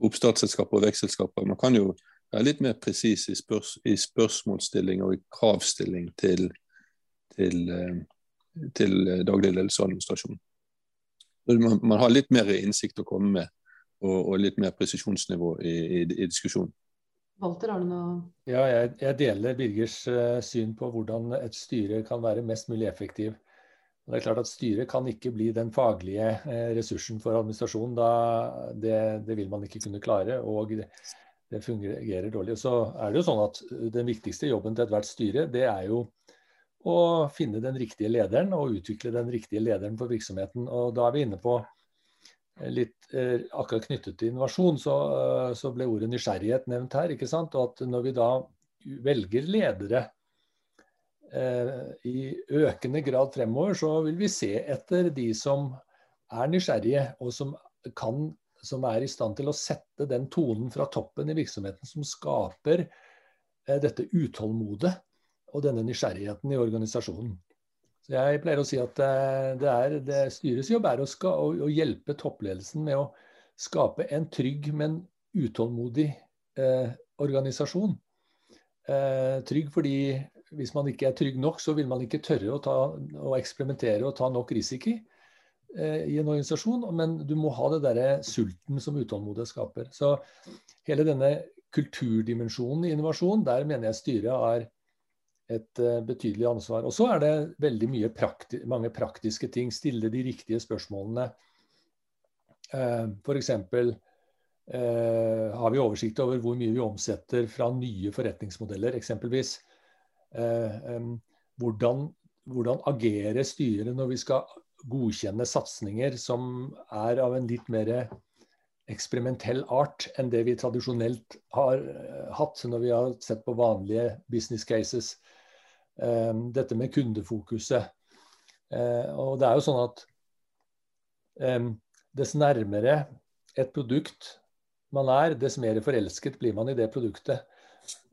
oppstartsselskaper og vekstselskaper, man kan jo være litt mer presis i, spørs, i, spørsmålsstilling og i kravstilling til, til, eh, til daglig ledelse og administrasjon. Man, man, har litt mer innsikt å komme med, og, og litt mer presisjonsnivå i, i, i diskusjonen. Walter, har du noe Ja, jeg, jeg deler Birgers uh, syn på hvordan et styre kan være mest mulig effektiv. Det er klart at Styret kan ikke bli den faglige uh, ressursen for administrasjonen. Da, det, det, vil man ikke kunne klare. og det, fungerer dårlig. Så er det jo sånn at uh, Den viktigste jobben til ethvert styre det er jo å finne den riktige lederen og utvikle den riktige lederen for virksomheten. Og Da er vi inne på eh, litt eh, akkurat knyttet til innovasjon, så, eh, så, ble ordet nysgjerrighet nevnt her. ikke sant? Og at Når vi da velger ledere eh, i økende grad fremover, så vil vi se etter de som er nysgjerrige og som kan som er i stand til å sette den tonen fra toppen i virksomheten som skaper eh, dette utålmodet og denne nysgjerrigheten i organisasjonen. Så jeg pleier å si at det er det styrets jobb er å, ska, å, å, hjelpe toppledelsen med å skape en trygg, men utålmodig eh, organisasjon. Eh, trygg fordi hvis man ikke er trygg nok, så vil man ikke tørre å, ta, å eksperimentere og ta nok risiko eh, i en organisasjon. Men du må ha det derre sulten som utålmodighet skaper. Så hele denne kulturdimensjonen i innovasjon, der mener jeg styret har et uh, betydelig ansvar. Og så er det veldig prakti mange praktiske ting. Stille de riktige spørsmålene. Uh, F.eks. Uh, har vi oversikt over hvor mye vi omsetter fra nye forretningsmodeller, eksempelvis. Um, hvordan, hvordan agerer styret når vi skal godkjenne satsinger som er av en litt mer eksperimentell art enn det vi tradisjonelt har uh, hatt når vi har sett på vanlige business cases. Um, dette med kundefokuset. Uh, og det er jo sånn at dess nærmere et produkt man er, dess mer forelsket blir man i det produktet.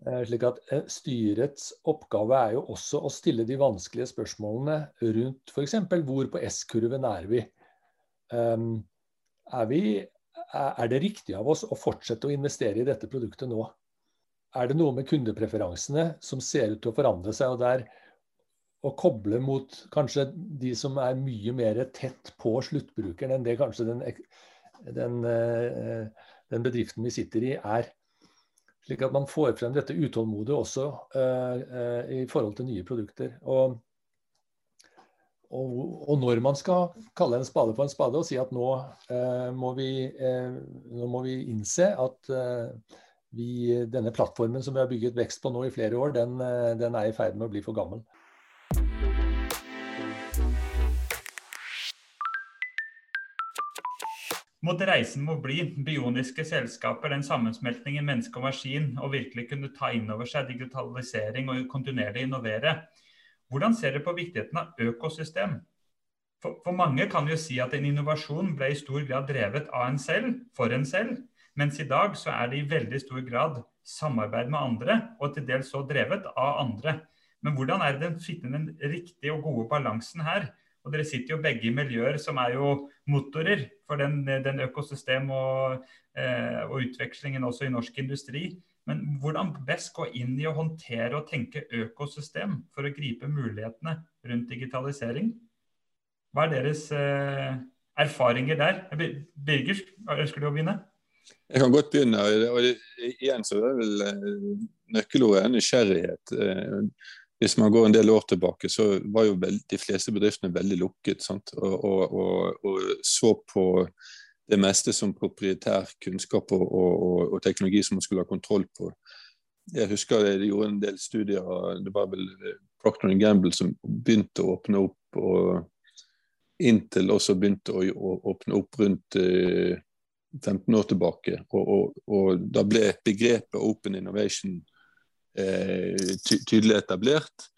Eh, slik at eh, Styrets oppgave er jo også å stille de vanskelige spørsmålene rundt f.eks. hvor på S-kurven er vi? Um, er vi? Er det riktig av oss å fortsette å investere i dette produktet nå? Er det noe med kundepreferansene som ser ut til å forandre seg? og der å koble mot kanskje de som er mye mer tett på sluttbrukeren enn det kanskje den, den uh, den bedriften vi sitter i, er. Slik at man får frem dette utålmodige også uh, uh, i forhold til nye produkter. Og, og, og, når man skal kalle en spade for en spade og si at nå, uh, må, vi, nå må, vi, innse at vi, denne plattformen som vi har bygget vekst på nå i flere år, den, den er i ferd med å bli for gammel. Mot reisen må bli bioniske selskaper, den sammensmeltningen menneske og maskin, og virkelig kunne ta inn over seg digitalisering og kontinuerlig innovere. Hvordan ser dere på viktigheten av økosystem? For, for, mange kan jo si at en innovasjon ble i stor grad drevet av en selv, for en selv. Mens i dag så er det i veldig stor grad samarbeid med andre, og til dels så drevet av andre. Men hvordan er det den finner den riktige og gode balansen her? Og dere sitter jo begge i miljøer som er jo motorer for den, den økosystem og, eh, og, utvekslingen også i norsk industri. Men hvordan best gå inn i å håndtere og tenke økosystem for å gripe mulighetene rundt digitalisering? Hva er deres eh, erfaringer der? Birger, ønsker du å begynne? Jeg kan godt begynne. og Igjen så er det vel eh, nøkkelordet nysgjerrighet. Eh, hvis man går en del år tilbake, så var jo veld, de fleste bedriftene veldig lukket. Og, og, og, og, så på det meste som proprietær kunnskap og, teknologi som man skulle ha kontroll på. Jeg husker jeg gjorde en del studier, det var vel Procter Gamble som begynte å åpne opp. og Intel også begynte å, åpne opp rundt eh, 15 år tilbake. Og, da ble begrepet open innovation Eh, ty tydelig etablert.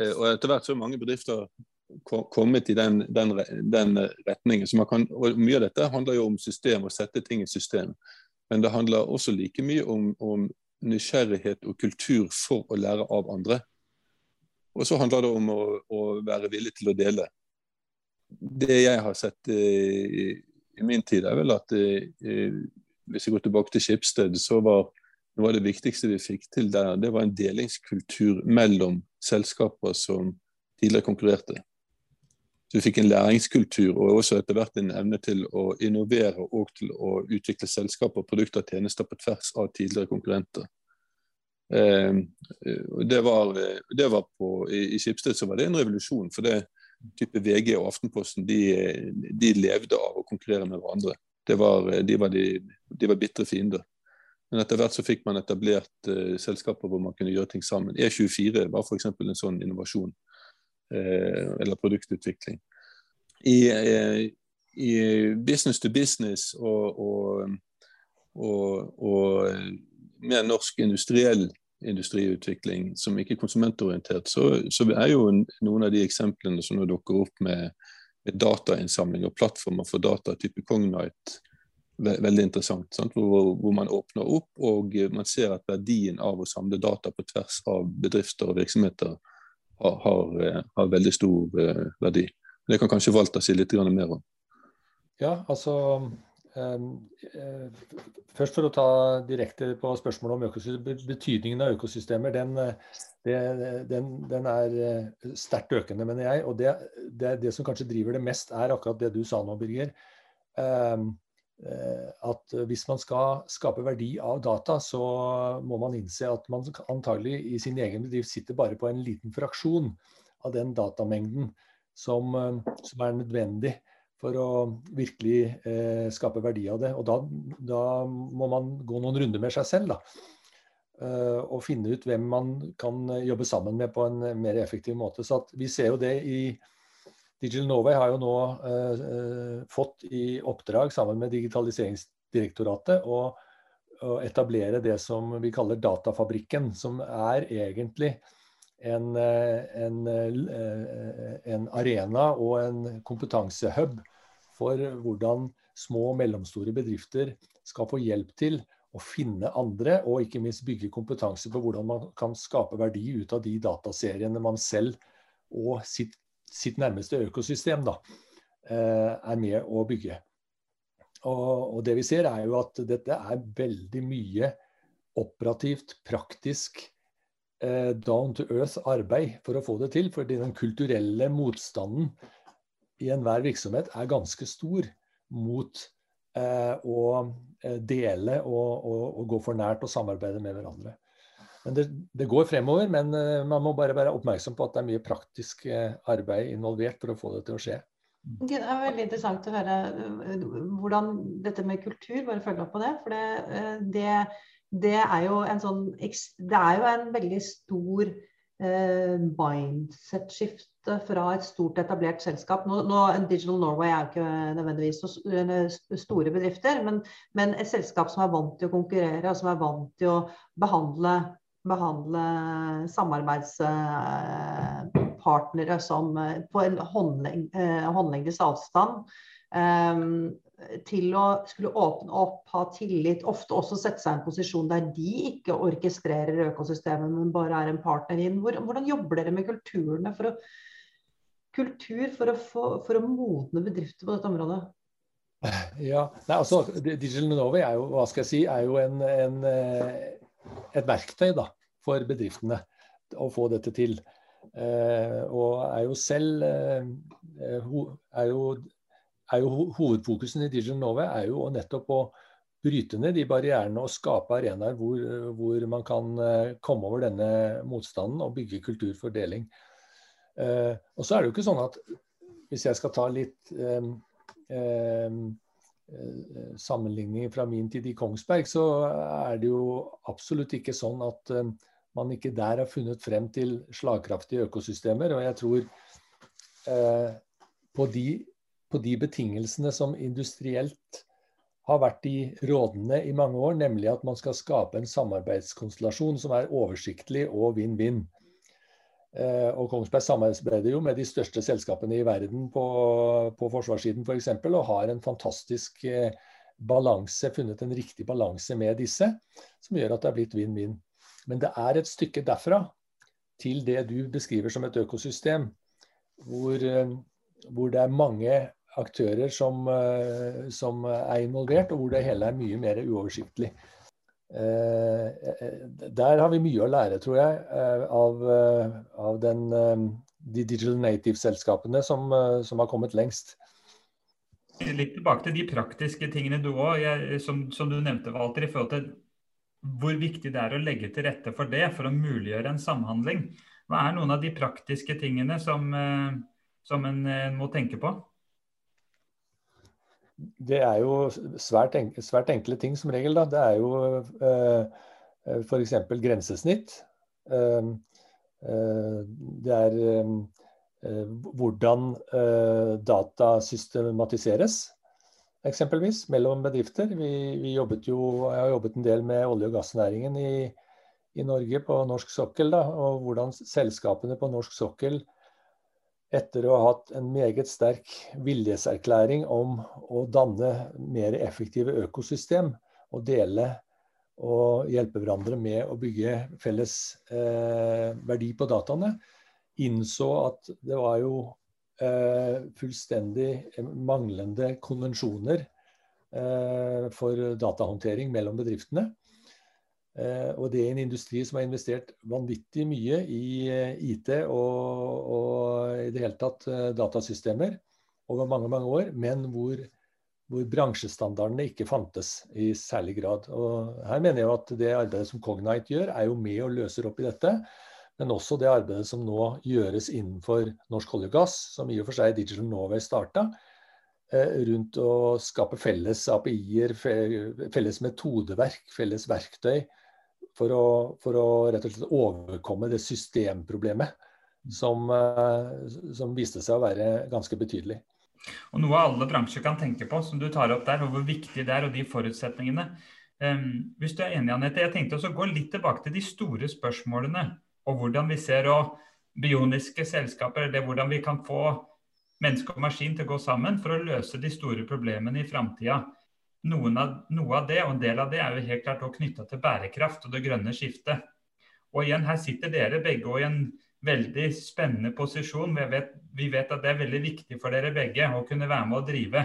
Eh, og etter hvert så er mange bedrifter kommet i den, den, den retningen. Kan, og Mye av dette handler jo om system, å sette ting i system. Men det handler også like mye om, om nysgjerrighet og kultur for å lære av andre. Og så handler det om å, å være villig til å dele. Det jeg har sett eh, i, min tid, er vel at eh, hvis jeg går tilbake til Skipsted, så var noe av det viktigste vi fikk til der, det var en delingskultur mellom selskaper som tidligere konkurrerte. Så Vi fikk en læringskultur og også etter hvert en evne til å innovere og til å utvikle selskaper, produkter og tjenester på tvers av tidligere konkurrenter. Eh, det var, det var på, I Skipsted var det en revolusjon. for det type VG og Aftenposten de, de levde av å konkurrere med hverandre. Var, de, var de var bitre fiender. Men etter hvert så fikk man etablert uh, selskaper hvor man kunne gjøre ting sammen. E24 var f.eks. en sånn innovasjon uh, eller produktutvikling. I, uh, I, business to business og, og, og, og mer norsk industriell industriutvikling som ikke er konsumentorientert, så, så, er jo noen av de eksemplene som nå dukker opp med, med datainnsamling og plattformer for data, type Cognite, veldig interessant. Hvor, hvor, man åpner opp og man ser at verdien av å samle data på tvers av bedrifter og virksomheter har, har, har veldig stor verdi. Det kan kanskje Walter si litt mer om. Ja, altså Først for å ta direkte på spørsmålet om betydningen av økosystemer. Den, det, den, den er sterkt økende, mener jeg. Og det, det, det, som kanskje driver det mest, er akkurat det du sa nå, Birger. At hvis man skal skape verdi av data, så må man innse at man antagelig i sin egen bedrift sitter bare på en liten fraksjon av den datamengden som, som er nødvendig for å virkelig eh, skape verdi av det. Og da, da, må man gå noen runder med seg selv. da. Uh, og finne ut hvem man kan jobbe sammen med på en mer effektiv måte. Så Vi ser jo det i Digital Norway har jo nå uh, fått i oppdrag sammen med Digitaliseringsdirektoratet å, å etablere det som vi kaller Datafabrikken, som er egentlig en, en, en arena og en kompetansehub for hvordan små og mellomstore bedrifter skal få hjelp til å finne andre, og ikke minst bygge kompetanse på hvordan man kan skape verdi ut av de dataseriene man selv og sitt, sitt nærmeste økosystem da, eh, er med å bygge. Og, og, det vi ser er jo at dette er veldig mye operativt, praktisk, eh, down to earth arbeid for å få det til. Fordi den kulturelle motstanden i enhver virksomhet er ganske stor mot eh, å eh, dele og, og, og, gå for nært og samarbeide med hverandre. Men det, det går fremover, men eh, man må bare være oppmerksom på at det er mye praktisk eh, arbeid involvert for å få det til å skje. Det er veldig interessant å høre eh, hvordan dette med kultur, bare følge opp på det. For det, det, det, er jo en sånn Det er jo en veldig stor eh, mindset-skift fra et stort, etablert selskap. Nå, nå, Digital Norway er jo ikke nødvendigvis så store bedrifter, men, men, et selskap som er vant til å konkurrere, og som er vant til å behandle, behandle samarbeidspartnere som på en håndlengdes håndlengdes avstand. Um, til å skulle åpne opp, ha tillit, ofte også sette seg i en posisjon der de ikke orkestrerer økosystemet, men bare er en partner inn. Hvordan jobber dere med kulturene for å, kultur for å, få, for å modne bedrifter på dette området? Ja, Nei, altså Digital Norway er jo, hva skal jeg si, er jo en, en, eh, et verktøy da, for bedriftene å få dette til. Eh, og er jo selv eh, er jo er jo hovedfokusen i Digital Nova er jo nettopp å bryte ned de barrierene og skape arenaer hvor, hvor, man kan eh, komme over denne motstanden og bygge kultur for deling. Eh, og så er det jo ikke sånn at hvis jeg skal ta litt eh, eh, sammenligning fra min tid i Kongsberg, så er det jo absolutt ikke sånn at eh, man ikke der har funnet frem til slagkraftige økosystemer. Og jeg tror eh, på de på de betingelsene som industrielt har vært i rådende i mange år, nemlig at man skal skape en samarbeidskonstellasjon som er oversiktlig og vinn-vinn. Eh, og Kongsberg samarbeider jo med de største selskapene i verden på, på forsvarssiden f.eks. For og har en fantastisk eh, balanse, funnet en riktig balanse med disse, som gjør at det er blitt vinn-vinn. Men det er et stykke derfra til det du beskriver som et økosystem, hvor, eh, hvor det er mange aktører som, som, er involvert, og hvor det hele er mye mer uoversiktlig. Eh, eh, der har vi mye å lære, tror jeg, av, av den, de digital native-selskapene som, som, har kommet lengst. Litt tilbake til de praktiske tingene du òg, som, som, du nevnte, Walter, i forhold til hvor viktig det er å legge til rette for det, for å muliggjøre en samhandling. Hva er noen av de praktiske tingene som, som en må tenke på? Det er jo svært, enkle, svært enkle ting som regel. Da. Det er jo eh, eh f.eks. grensesnitt. Eh, eh, det er eh, eh, hvordan data systematiseres, eksempelvis, mellom bedrifter. Vi, vi, jobbet jo, jeg har jobbet en del med olje- og gassnæringen i, i Norge på norsk sokkel. Da, og hvordan selskapene på norsk sokkel etter å ha hatt en meget sterk viljeserklæring om å danne mer effektive økosystem og dele og hjelpe hverandre med å bygge felles eh, verdi på dataene, innså at det var jo eh, fullstendig manglende konvensjoner eh, for datahåndtering mellom bedriftene. Eh, og det er en industri som har investert vanvittig mye i eh, IT og, og, i det hele tatt eh, datasystemer over mange mange år, men hvor, hvor, bransjestandardene ikke fantes i særlig grad. Og her mener jeg at det arbeidet som Cognite gjør, er jo med og løser opp i dette. Men også det arbeidet som nå gjøres innenfor norsk olje og gass, som i og for seg Digital Norway starta, rundt å skape felles API-er, felles metodeverk, felles verktøy for å, for å, rett og slett overkomme det systemproblemet som, eh, som, viste seg å være ganske betydelig. Og Noe alle bransjer kan tenke på, som du tar opp der, og hvor viktig det er, og de forutsetningene. Um, hvis du er enig, Anette, jeg tenkte også å gå litt tilbake til de store spørsmålene. Og hvordan vi ser og bioniske selskaper, eller hvordan vi kan få menneske og maskin til å gå sammen for å løse de store problemene i framtida av, noe av det, og en del av det, er jo helt klart knytta til bærekraft og det grønne skiftet. Og igjen, her sitter dere begge og i en veldig spennende posisjon. Vi vet, vi vet, at det er veldig viktig for dere begge å kunne være med og drive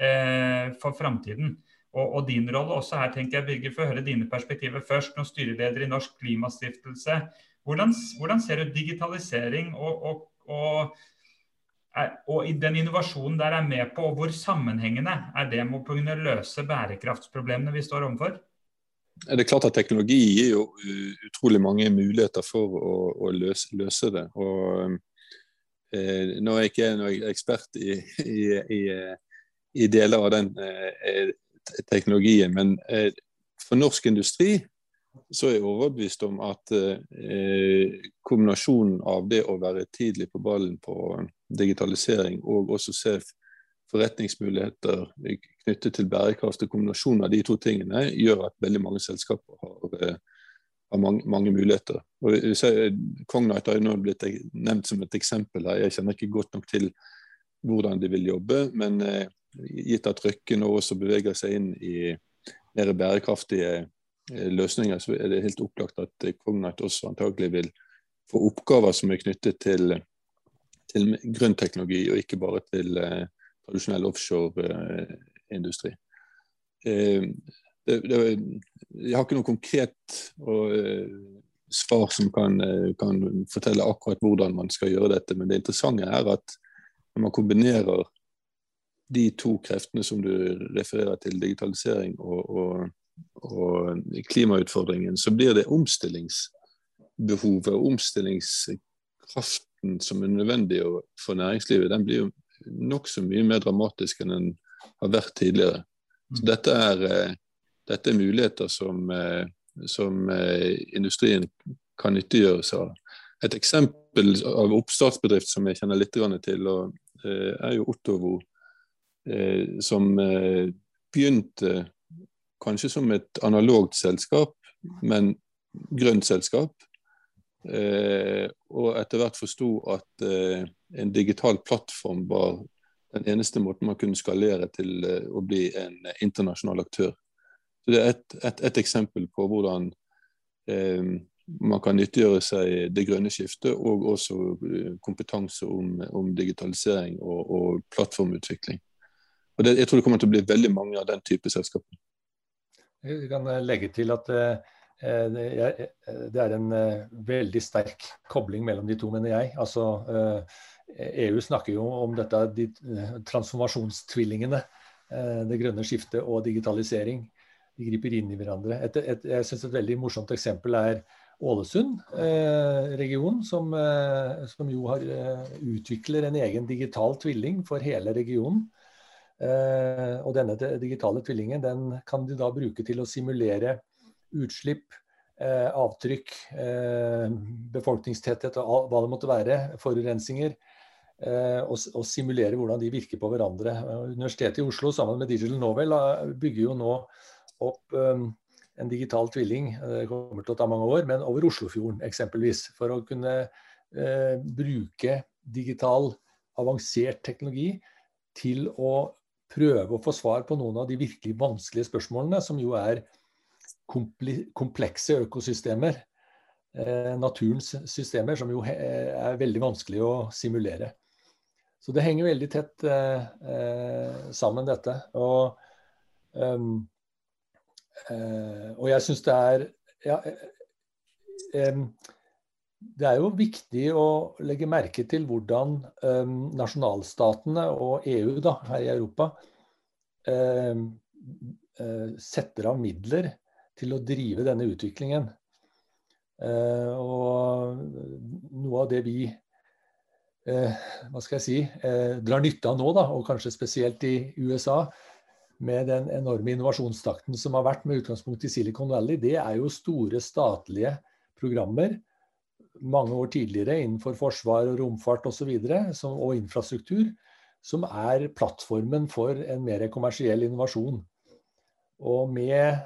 eh, for framtiden. Og, og, din rolle også her, tenker jeg, Birger, for å høre dine perspektiver først. Nå styreleder i Norsk Klimastiftelse. Hvordan, hvordan ser du digitalisering og, og, og og den innovasjonen der er med på, og hvor sammenhengende er det med å kunne løse bærekraftsproblemene vi står overfor? Det er klart at Teknologi gir jo utrolig mange muligheter for å, å løse, løse, det. Og, eh, nå er jeg ikke noen ekspert i, i, i, i, deler av den eh, teknologien, men eh, for norsk industri så er jeg overbevist om at eh, kombinasjonen av det å være tidlig på ballen på digitalisering og også se forretningsmuligheter knyttet til bærekraft og kombinasjonen av de to tingene, gjør at veldig mange selskaper har, eh, har mange, mange, muligheter. Og Cognite har jo nå blitt nevnt som et eksempel her. Jeg kjenner ikke godt nok til hvordan de vil jobbe, men eh, gitt at Røkke nå også beveger seg inn i mer bærekraftige Eh, løsninger, så er det helt opplagt at eh, Cognite også antagelig vil få oppgaver som er knyttet til, til grønn teknologi, og ikke bare til eh, tradisjonell offshoreindustri. Eh, eh, jeg har ikke noe konkret og, eh, svar som kan, kan, fortelle akkurat hvordan man skal gjøre dette, men det interessante er at når man kombinerer de to kreftene som du refererer til, digitalisering og, og og klimautfordringen, så blir det omstillingsbehovet og omstillingskraften som er nødvendig for næringslivet, den blir jo nokså mye mer dramatisk enn den har vært tidligere. Så dette er, eh, dette er muligheter som, eh, som eh, industrien kan nyttiggjøre seg av. Et eksempel av oppstartsbedrift som jeg kjenner litt til, er jo Ottovo, som begynte kanskje som et analogt selskap, men grønt selskap. Eh, og etter hvert forsto at eh, en digital plattform var den eneste måten man kunne skalere til eh, å bli en internasjonal aktør. Så Det er et, et, et eksempel på hvordan eh, man kan nyttiggjøre seg det grønne skiftet, og også eh, kompetanse om, om digitalisering og, og plattformutvikling. Og det, jeg tror det kommer til å bli veldig mange av den type selskaper. Jeg kan eh, legge til at eh, eh, det er en veldig sterk kobling mellom de to, mener jeg. Altså, EU e snakker jo om dette, de transformasjonstvillingene. Det grønne skiftet og digitalisering. De griper inn i hverandre. Et, et, jeg synes et veldig morsomt eksempel er Ålesund eh, region, som, som, jo har, utvikler en egen digital tvilling for hele regionen. Eh, og denne digitale tvillingen den kan de da bruke til å simulere utslipp, eh, avtrykk, eh, befolkningstetthet og hva det måtte være, forurensinger. Og, og, simulere hvordan de virker på hverandre. Universitetet i Oslo sammen med Digital Novel bygger jo nå opp en digital tvilling, det kommer til å ta mange år, men over Oslofjorden eksempelvis. For å kunne bruke digital, avansert teknologi til å prøve å få svar på noen av de virkelig vanskelige spørsmålene, som jo er komplekse økosystemer. eh, naturens systemer, som jo er veldig vanskelig å simulere. Så det henger veldig tett eh, eh sammen, dette. Og, um, eh, og jeg syns det er ja, um, det er jo viktig å legge merke til hvordan um, nasjonalstatene og EU da, her i Europa um, uh, setter av midler til å drive denne utviklingen. Uh, og noe av det vi uh, hva skal jeg si, drar nytte av nå, da, og kanskje spesielt i USA, med den enorme innovasjonstakten som har vært med utgangspunkt i Silicon Valley, det er jo store statlige programmer mange år tidligere innenfor forsvar og romfart osv. Og, så og infrastruktur, som er plattformen for en mer kommersiell innovasjon. Og med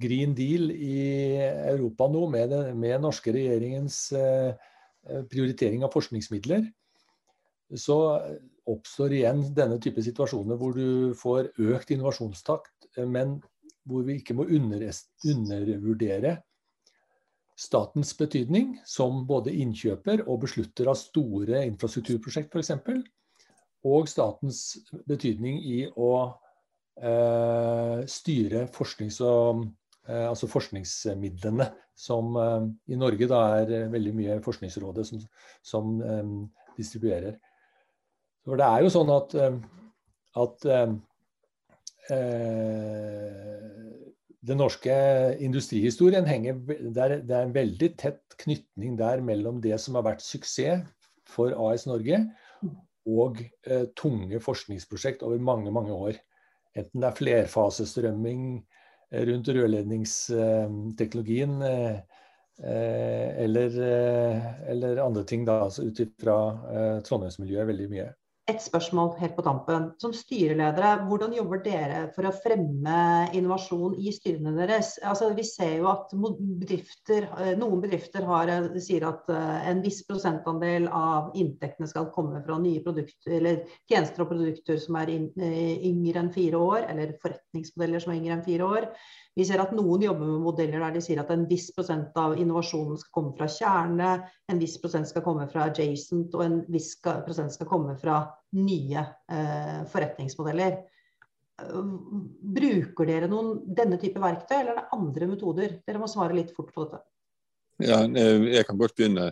Green Deal i Europa nå, med den med norske regjeringens eh, prioritering av forskningsmidler, så oppstår igjen denne type situasjoner hvor du får økt innovasjonstakt, men hvor vi ikke må undervurdere statens betydning som både innkjøper og beslutter av store infrastrukturprosjekt f.eks. Og statens betydning i å eh, styre forsknings og, eh, altså forskningsmidlene, som eh, i Norge da er veldig mye Forskningsrådet som, som eh, distribuerer. For det er jo sånn at, eh, at eh, den norske industrihistorien henger Det er en veldig tett knytning der mellom det som har vært suksess for AS Norge, og eh, tunge forskningsprosjekt over mange, mange år. Enten det er flerfasestrømming eh, rundt rørledningsteknologien eh, eh eller, eller, andre ting, da, altså ut fra Trondheimsmiljøet veldig mye. Et spørsmål helt på tampen. Som styreledere, hvordan jobber dere for å fremme innovasjon i styrene deres? Altså, vi ser jo at bedrifter, eh, noen bedrifter har, eh, sier at eh, en viss prosentandel av inntektene skal komme fra nye produkter, eller tjenester og produkter som er yngre enn fire år, eller forretningsmodeller som er yngre enn fire år. Vi ser at noen jobber med modeller der de sier at en viss prosent av innovasjonen skal komme fra kjerne, en viss prosent skal komme fra adjacent, og en viss prosent skal komme fra nye eh, forretningsmodeller. Bruker dere noen denne type verktøy, eller er det andre metoder? Dere må svare litt fort på dette. Ja, eh, jeg kan godt begynne.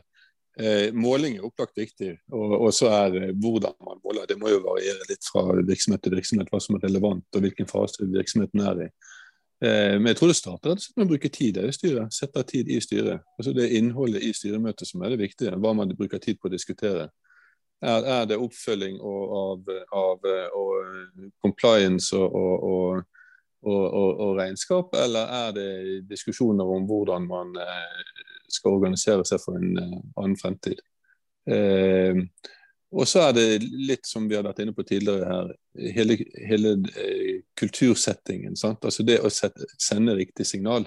Eh, måling er opplagt viktig, og så er hvordan man måler. Det må jo variere litt fra virksomhet til virksomhet hva som er relevant og hvilken fase virksomheten er i. Eh, men jeg tror det starter med å bruke tid i styret. Sette tid i styret. Altså Det er innholdet i styremøtet som er det viktige. Hva man bruker tid på å diskutere. Er, er det oppfølging av, av og eh, compliance og, og, og, og, regnskap, eller er det diskusjoner om hvordan man eh, skal organisere seg for en annen fremtid? Eh, og så er det litt som vi har vært inne på tidligere her, hele, hele eh, kultursettingen. Sant? Altså det å sette, sende riktig signal.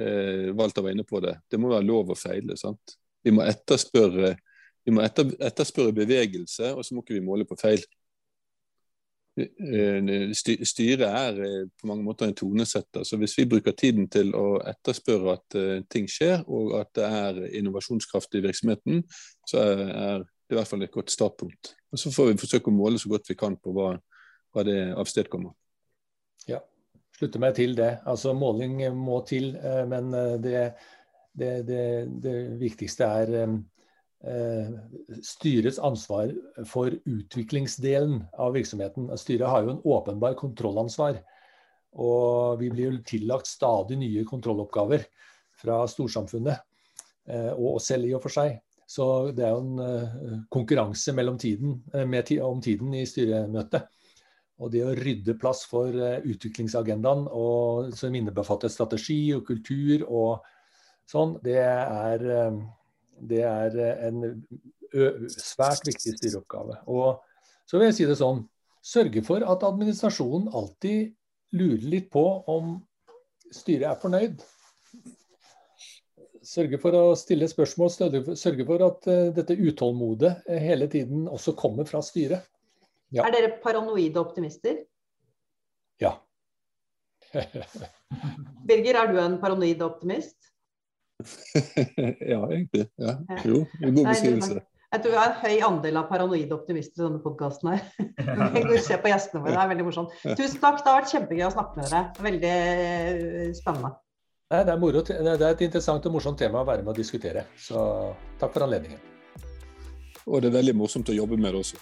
Eh, Walter var inne på det. Det må være lov å feile. Sant? Vi må etterspørre, vi må etter, etterspørre bevegelse, og så må ikke vi måle på feil. Eh, styret er eh, på mange måter en tonesetter. så Hvis vi bruker tiden til å etterspørre at ting skjer, og at det er innovasjonskraft i virksomheten, så er det er i hvert fall et godt startpunkt. Og Så får vi forsøke å måle så godt vi kan på hva, hva det avstedkommer. Ja, slutter meg til det. Altså Måling må til, eh, men eh, det, det, det, det viktigste er eh, styrets ansvar for utviklingsdelen av virksomheten. Styret har jo en åpenbar kontrollansvar. Og vi blir jo tillagt stadig nye kontrolloppgaver fra storsamfunnet, og selv i og for seg. Så det er jo en konkurranse konkurranse tiden, uh, med, om tiden i styremøtet. Og det å rydde plass for uh, utviklingsagendaen, og, som innebefatter strategi og kultur og sånn, det er, det er en svært viktig styreoppgave. Og så vil jeg si det sånn, sørge for at administrasjonen alltid lurer litt på om styret er fornøyd sørge for å stille spørsmål, sørge for at uh, dette utålmodet uh, hele tiden også kommer fra styret. Ja. Er dere paranoide optimister? Ja. [LAUGHS] Birger, er du en paranoid optimist? [LAUGHS] ja, egentlig. Ja. Jo, en god beskrivelse. Jeg tror vi har en høy andel av paranoide optimister i denne podkasten her. [LAUGHS] Vi ser på gjestene våre, det er veldig morsomt. Tusen takk, det har vært kjempegøy å snakke med dere. Veldig eh, spennende. Nei, det, er moro, det er et interessant og morsomt tema å være med å diskutere. Så takk for anledningen. Og det er veldig morsomt å jobbe med det også.